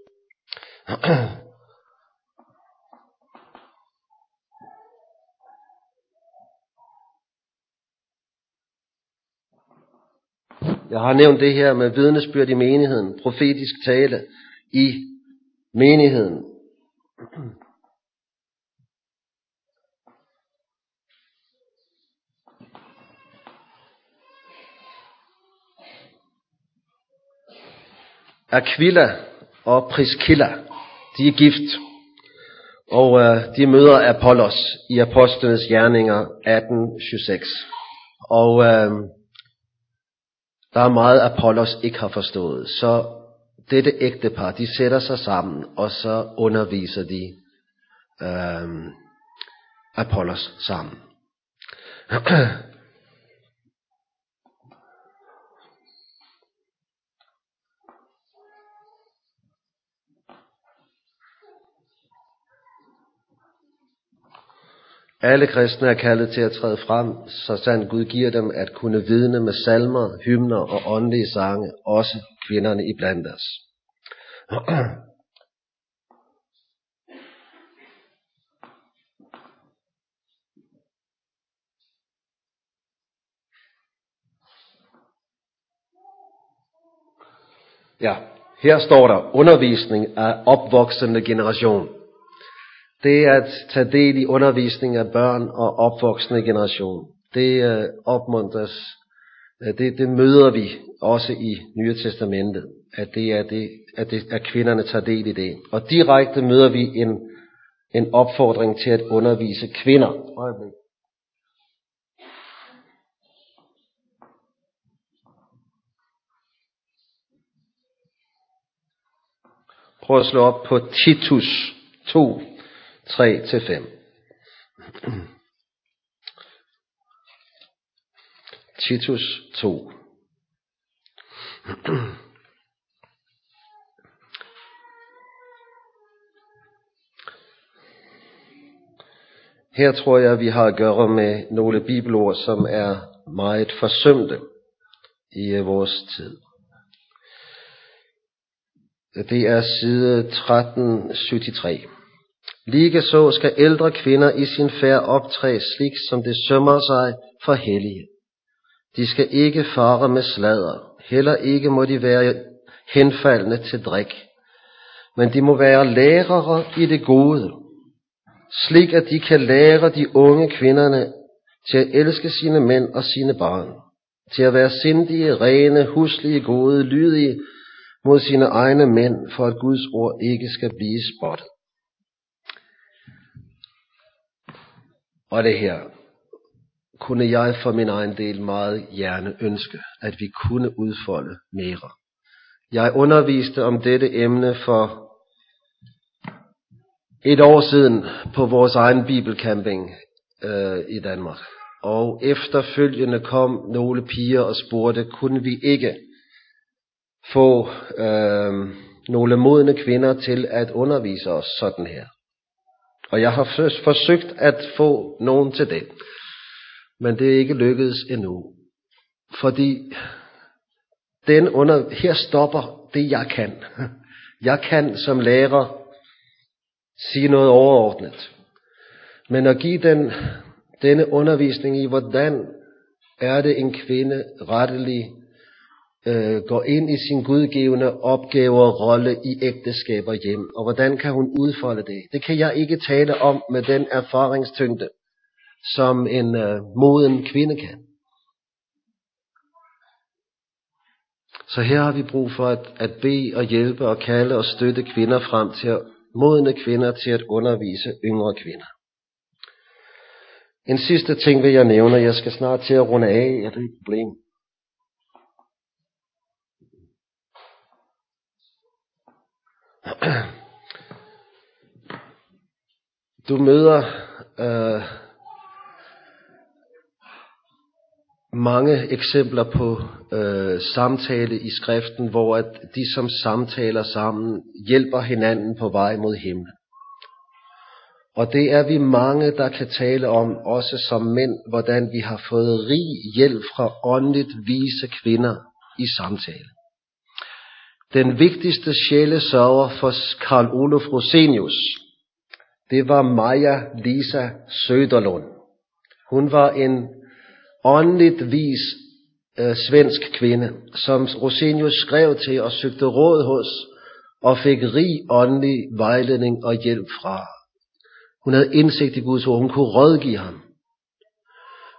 Jeg har nævnt det her med vidnesbyrd i menigheden, profetisk tale i menigheden. Aquila og Priscilla, de er gift, og øh, de møder Apollos i Apostlenes Gerninger 18.26. Og øh, der er meget Apollos ikke har forstået, så dette ægtepar, de sætter sig sammen, og så underviser de øh, Apollos sammen. Alle kristne er kaldet til at træde frem, så sandt Gud giver dem at kunne vidne med salmer, hymner og åndelige sange, også kvinderne i blandt os. Ja, her står der undervisning af opvoksende generation det at tage del i undervisning af børn og opvoksende generation, det uh, opmuntres, øh, det, det møder vi også i Nye Testamentet, at det er det, at, det, at kvinderne tager del i det. Og direkte møder vi en, en opfordring til at undervise kvinder. Øjeblik. Prøv at slå op på Titus 2, 3 til 5. Titus 2. Her tror jeg, vi har at gøre med nogle bibelord, som er meget forsømte i øh, vores tid. Det er side 1373. Lige så skal ældre kvinder i sin færd optræde slik, som det sømmer sig for hellige. De skal ikke fare med sladder, heller ikke må de være henfaldende til drik, men de må være lærere i det gode, slik at de kan lære de unge kvinderne til at elske sine mænd og sine børn, til at være sindige, rene, huslige, gode, lydige mod sine egne mænd, for at Guds ord ikke skal blive spottet. Og det her kunne jeg for min egen del meget gerne ønske, at vi kunne udfolde mere. Jeg underviste om dette emne for et år siden på vores egen bibelcamping øh, i Danmark. Og efterfølgende kom nogle piger og spurgte, kunne vi ikke få øh, nogle modne kvinder til at undervise os sådan her. Og jeg har forsøgt at få nogen til det. Men det er ikke lykkedes endnu. Fordi den under, her stopper det, jeg kan. Jeg kan som lærer sige noget overordnet. Men at give den, denne undervisning i, hvordan er det en kvinde rettelig øh, går ind i sin gudgivende opgave og rolle i ægteskab og hjem, og hvordan kan hun udfolde det? Det kan jeg ikke tale om med den erfaringstyngde, som en øh, moden kvinde kan. Så her har vi brug for at, at bede og hjælpe og kalde og støtte kvinder frem til at modne kvinder til at undervise yngre kvinder. En sidste ting vil jeg nævne, jeg skal snart til at runde af, er det et problem? Du møder øh, mange eksempler på øh, samtale i skriften, hvor at de som samtaler sammen hjælper hinanden på vej mod himlen. Og det er vi mange, der kan tale om, også som mænd, hvordan vi har fået rig hjælp fra åndeligt vise kvinder i samtale. Den vigtigste sjælesørger for Karl Olof Rosenius, det var Maja Lisa Söderlund. Hun var en åndeligt vis øh, svensk kvinde, som Rosenius skrev til og søgte råd hos, og fik rig åndelig vejledning og hjælp fra. Hun havde indsigt i Guds ord, hun kunne rådgive ham.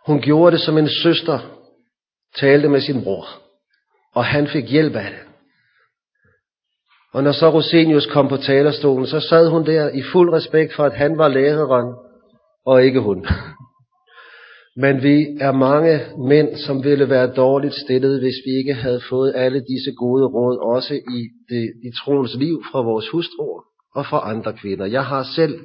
Hun gjorde det som en søster talte med sin bror, og han fik hjælp af det. Og når så Rosenius kom på talerstolen, så sad hun der i fuld respekt for, at han var læreren, og ikke hun. Men vi er mange mænd, som ville være dårligt stillet, hvis vi ikke havde fået alle disse gode råd, også i, det, i troens liv fra vores hustruer og fra andre kvinder. Jeg har selv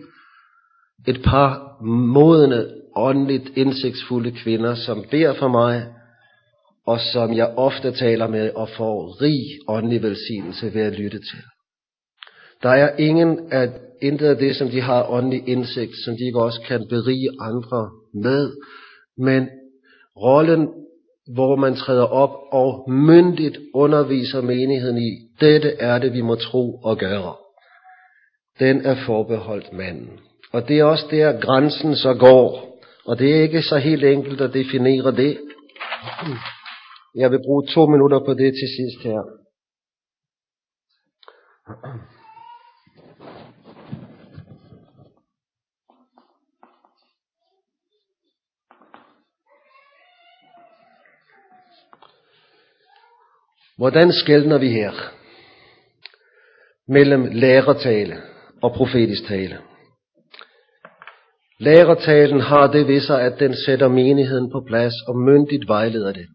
et par modne, åndeligt indsigtsfulde kvinder, som beder for mig, og som jeg ofte taler med og får rig åndelig velsignelse ved at lytte til. Der er ingen af, intet af det, som de har åndelig indsigt, som de ikke også kan berige andre med, men rollen, hvor man træder op og myndigt underviser menigheden i, dette er det, vi må tro og gøre. Den er forbeholdt manden. Og det er også der, grænsen så går. Og det er ikke så helt enkelt at definere det. Jeg vil bruge to minutter på det til sidst her. Hvordan skældner vi her mellem lærertale og profetisk tale? Lærertalen har det ved sig, at den sætter menigheden på plads og myndigt vejleder det.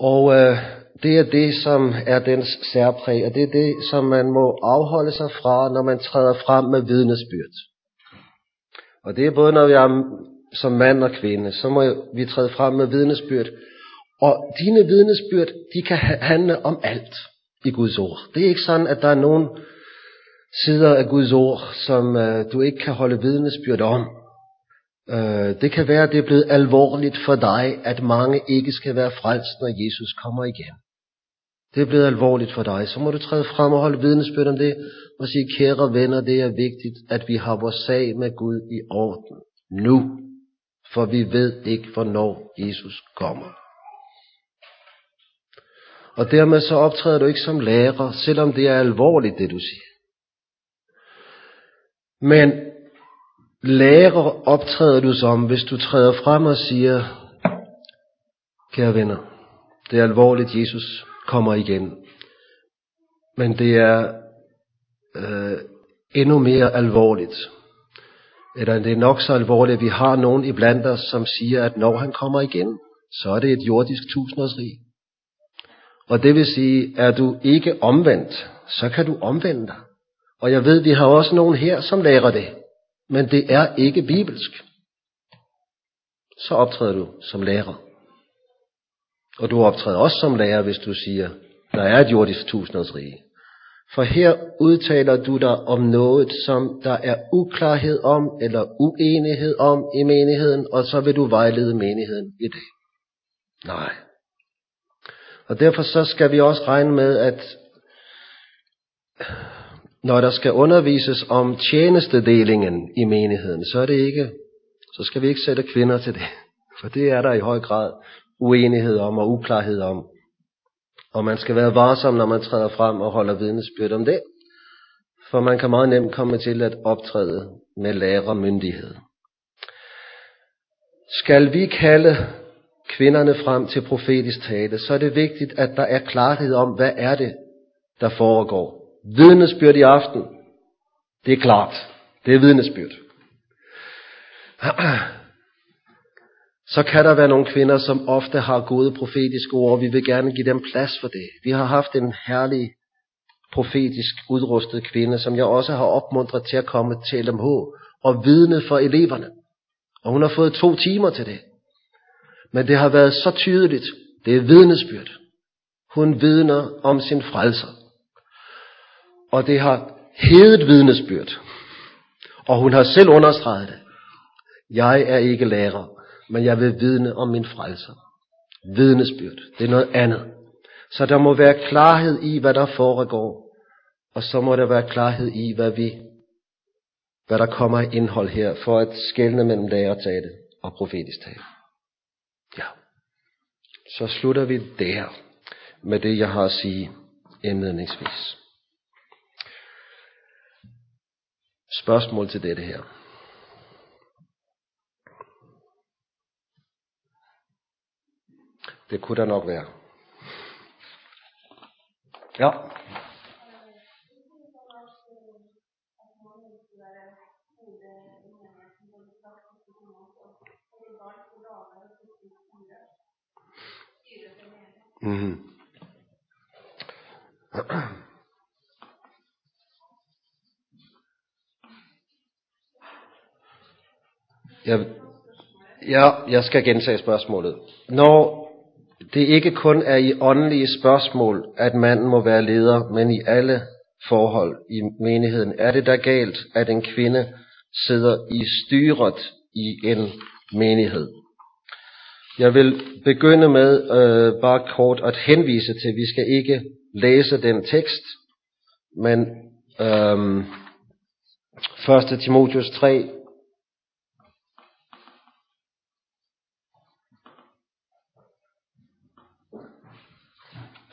Og øh, det er det, som er dens særpræg, og det er det, som man må afholde sig fra, når man træder frem med vidnesbyrd. Og det er både, når vi er som mand og kvinde, så må vi træde frem med vidnesbyrd. Og dine vidnesbyrd, de kan handle om alt i Guds ord. Det er ikke sådan, at der er nogen sider af Guds ord, som øh, du ikke kan holde vidnesbyrd om. Øh, det kan være, at det er blevet alvorligt for dig, at mange ikke skal være frelst, når Jesus kommer igen. Det er blevet alvorligt for dig. Så må du træde frem og holde vidnesbyrd om det, og sige, kære venner, det er vigtigt, at vi har vores sag med Gud i orden. Nu. For vi ved ikke, hvornår Jesus kommer. Og dermed så optræder du ikke som lærer, selvom det er alvorligt, det du siger. Men lærer optræder du som, hvis du træder frem og siger, kære venner, det er alvorligt, Jesus kommer igen. Men det er øh, endnu mere alvorligt. Eller det er nok så alvorligt, at vi har nogen iblandt os, som siger, at når han kommer igen, så er det et jordisk tusindårsrig. Og det vil sige, er du ikke omvendt, så kan du omvende dig. Og jeg ved, vi har også nogen her, som lærer det. Men det er ikke bibelsk. Så optræder du som lærer. Og du optræder også som lærer, hvis du siger, der er et jordisk tusindårsrige. For her udtaler du dig om noget, som der er uklarhed om, eller uenighed om i menigheden, og så vil du vejlede menigheden i det. Nej. Og derfor så skal vi også regne med, at når der skal undervises om tjenestedelingen i menigheden, så er det ikke, så skal vi ikke sætte kvinder til det. For det er der i høj grad uenighed om og uklarhed om. Og man skal være varsom, når man træder frem og holder vidnesbyrd om det. For man kan meget nemt komme til at optræde med lærermyndighed. Skal vi kalde kvinderne frem til profetisk tale, så er det vigtigt, at der er klarhed om, hvad er det, der foregår. Vidnesbyrd i aften, det er klart. Det er vidnesbyrd. Så kan der være nogle kvinder, som ofte har gode profetiske ord, og vi vil gerne give dem plads for det. Vi har haft en herlig profetisk udrustet kvinde, som jeg også har opmuntret til at komme til LMH og vidne for eleverne. Og hun har fået to timer til det. Men det har været så tydeligt. Det er vidnesbyrd. Hun vidner om sin frelser. Og det har hedet vidnesbyrd. Og hun har selv understreget det. Jeg er ikke lærer, men jeg vil vidne om min frelser. Vidnesbyrd, det er noget andet. Så der må være klarhed i, hvad der foregår, og så må der være klarhed i, hvad vi, hvad der kommer indhold her, for at skelne mellem lærertale og profetisk tale. Ja. Så slutter vi der med det, jeg har at sige indledningsvis. Spørgsmål til dette her. Det kunne der nok være. Ja. Mm-hmm. Jeg, ja, jeg skal gentage spørgsmålet. Når det ikke kun er i åndelige spørgsmål, at manden må være leder, men i alle forhold i menigheden, er det da galt, at en kvinde sidder i styret i en menighed. Jeg vil begynde med øh, bare kort at henvise til, vi skal ikke læse den tekst, men øh, 1. Timotius 3,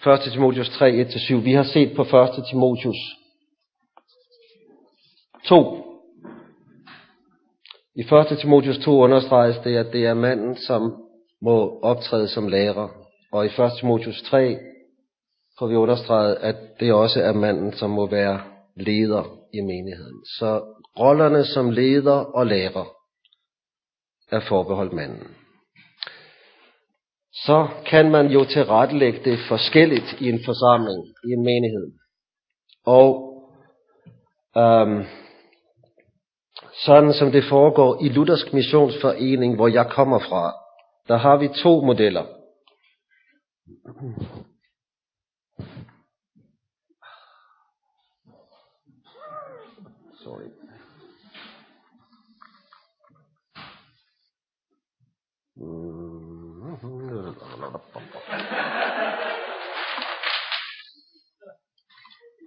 1. Timotius 3, 1-7. Vi har set på 1. Timotius 2. I 1. Timotius 2 understreges det, at det er manden, som må optræde som lærer. Og i 1. Timotius 3 får vi understreget, at det også er manden, som må være leder i menigheden. Så rollerne som leder og lærer er forbeholdt manden så kan man jo tilrettelægge det forskelligt i en forsamling, i en menighed. Og øhm, sådan som det foregår i Luthersk Missionsforening, hvor jeg kommer fra, der har vi to modeller. Sorry. Mm.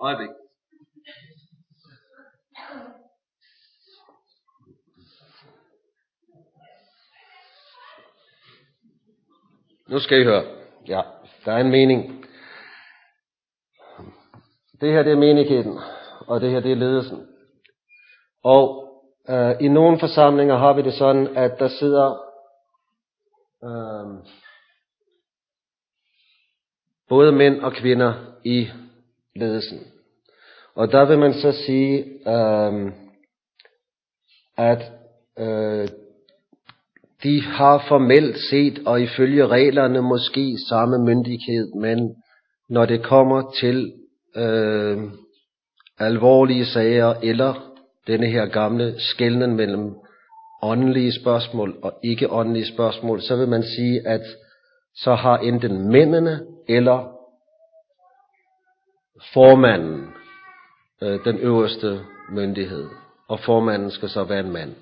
Øjeblik. Nu skal I høre. Ja, der er en mening. Det her det er menigheden, og det her det er ledelsen. Og øh, i nogle forsamlinger har vi det sådan, at der sidder øh, både mænd og kvinder i ledelsen. Og der vil man så sige, øh, at øh, de har formelt set og ifølge reglerne måske samme myndighed, men når det kommer til øh, alvorlige sager eller denne her gamle skælden mellem åndelige spørgsmål og ikke åndelige spørgsmål, så vil man sige, at så har enten mændene eller formanden øh, den øverste myndighed, og formanden skal så være en mand.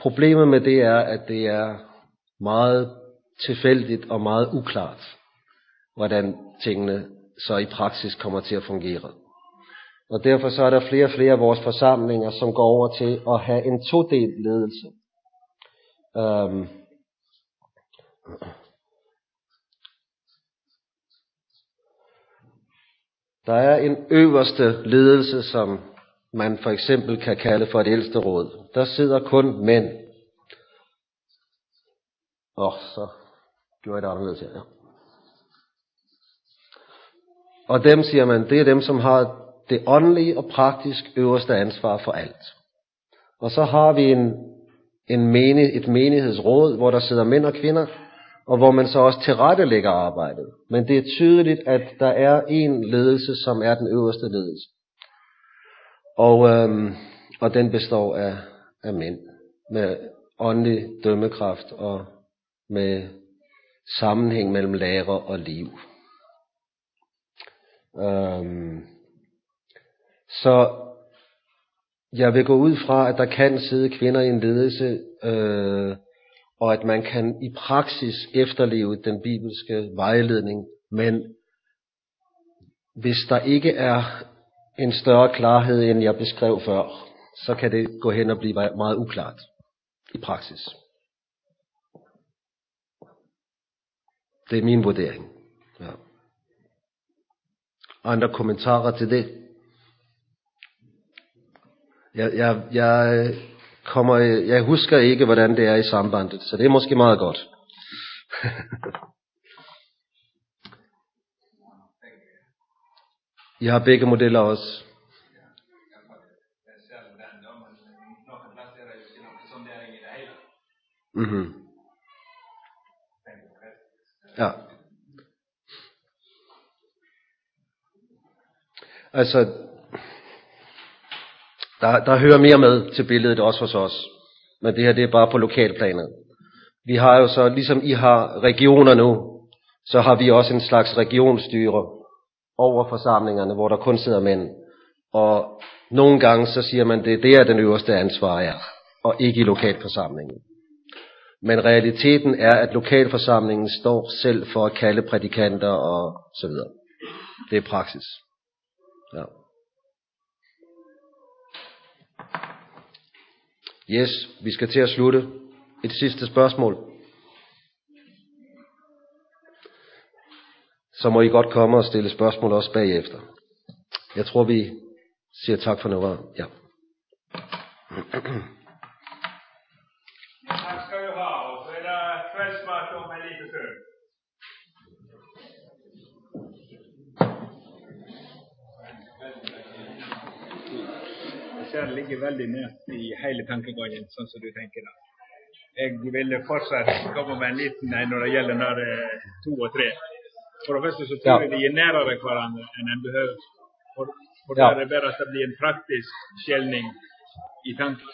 Problemet med det er, at det er meget tilfældigt og meget uklart, hvordan tingene så i praksis kommer til at fungere. Og derfor så er der flere og flere af vores forsamlinger, som går over til at have en todelt ledelse. Um, der er en øverste ledelse, som man for eksempel kan kalde for et ældste råd. Der sidder kun mænd. Åh, oh, så gjorde jeg det anderledes her. Ja. Og dem siger man, det er dem, som har det åndelige og praktisk øverste ansvar for alt. Og så har vi en, en menig, et menighedsråd, hvor der sidder mænd og kvinder, og hvor man så også tilrettelægger arbejdet. Men det er tydeligt, at der er en ledelse, som er den øverste ledelse. Og, øhm, og den består af, af mænd med åndelig dømmekraft og med sammenhæng mellem lærer og liv. Øhm, så jeg vil gå ud fra, at der kan sidde kvinder i en ledelse, øh, og at man kan i praksis efterleve den bibelske vejledning. Men hvis der ikke er en større klarhed, end jeg beskrev før, så kan det gå hen og blive meget uklart i praksis. Det er min vurdering. Ja. Andre kommentarer til det? Jeg, jeg, jeg, kommer, jeg husker ikke, hvordan det er i sambandet, så det er måske meget godt. Jeg har begge modeller også. Mm-hmm. Ja. Altså, der, der hører mere med til billedet også hos os. Men det her det er bare på lokalplanet. Vi har jo så, ligesom I har regioner nu, så har vi også en slags regionsstyre over forsamlingerne, hvor der kun sidder mænd. Og nogle gange så siger man, det, det er den øverste ansvar er, og ikke i lokalforsamlingen. Men realiteten er, at lokalforsamlingen står selv for at kalde prædikanter og så videre. Det er praksis. Ja. Yes, vi skal til at slutte. Et sidste spørgsmål. Så må I godt komme og stille spørgsmål også bagefter. Jeg tror, vi siger tak for noget. Ja. Det ligger veldig nært i hele tankegangen, sånn som du tenker da. Jeg ville fortsatt komme med en liten en når det gjelder når to og tre. For det første så tror jeg de er nærere hverandre enn en behøver. For, for ja. der er det bare at det blir en praktisk skjelning i tanken.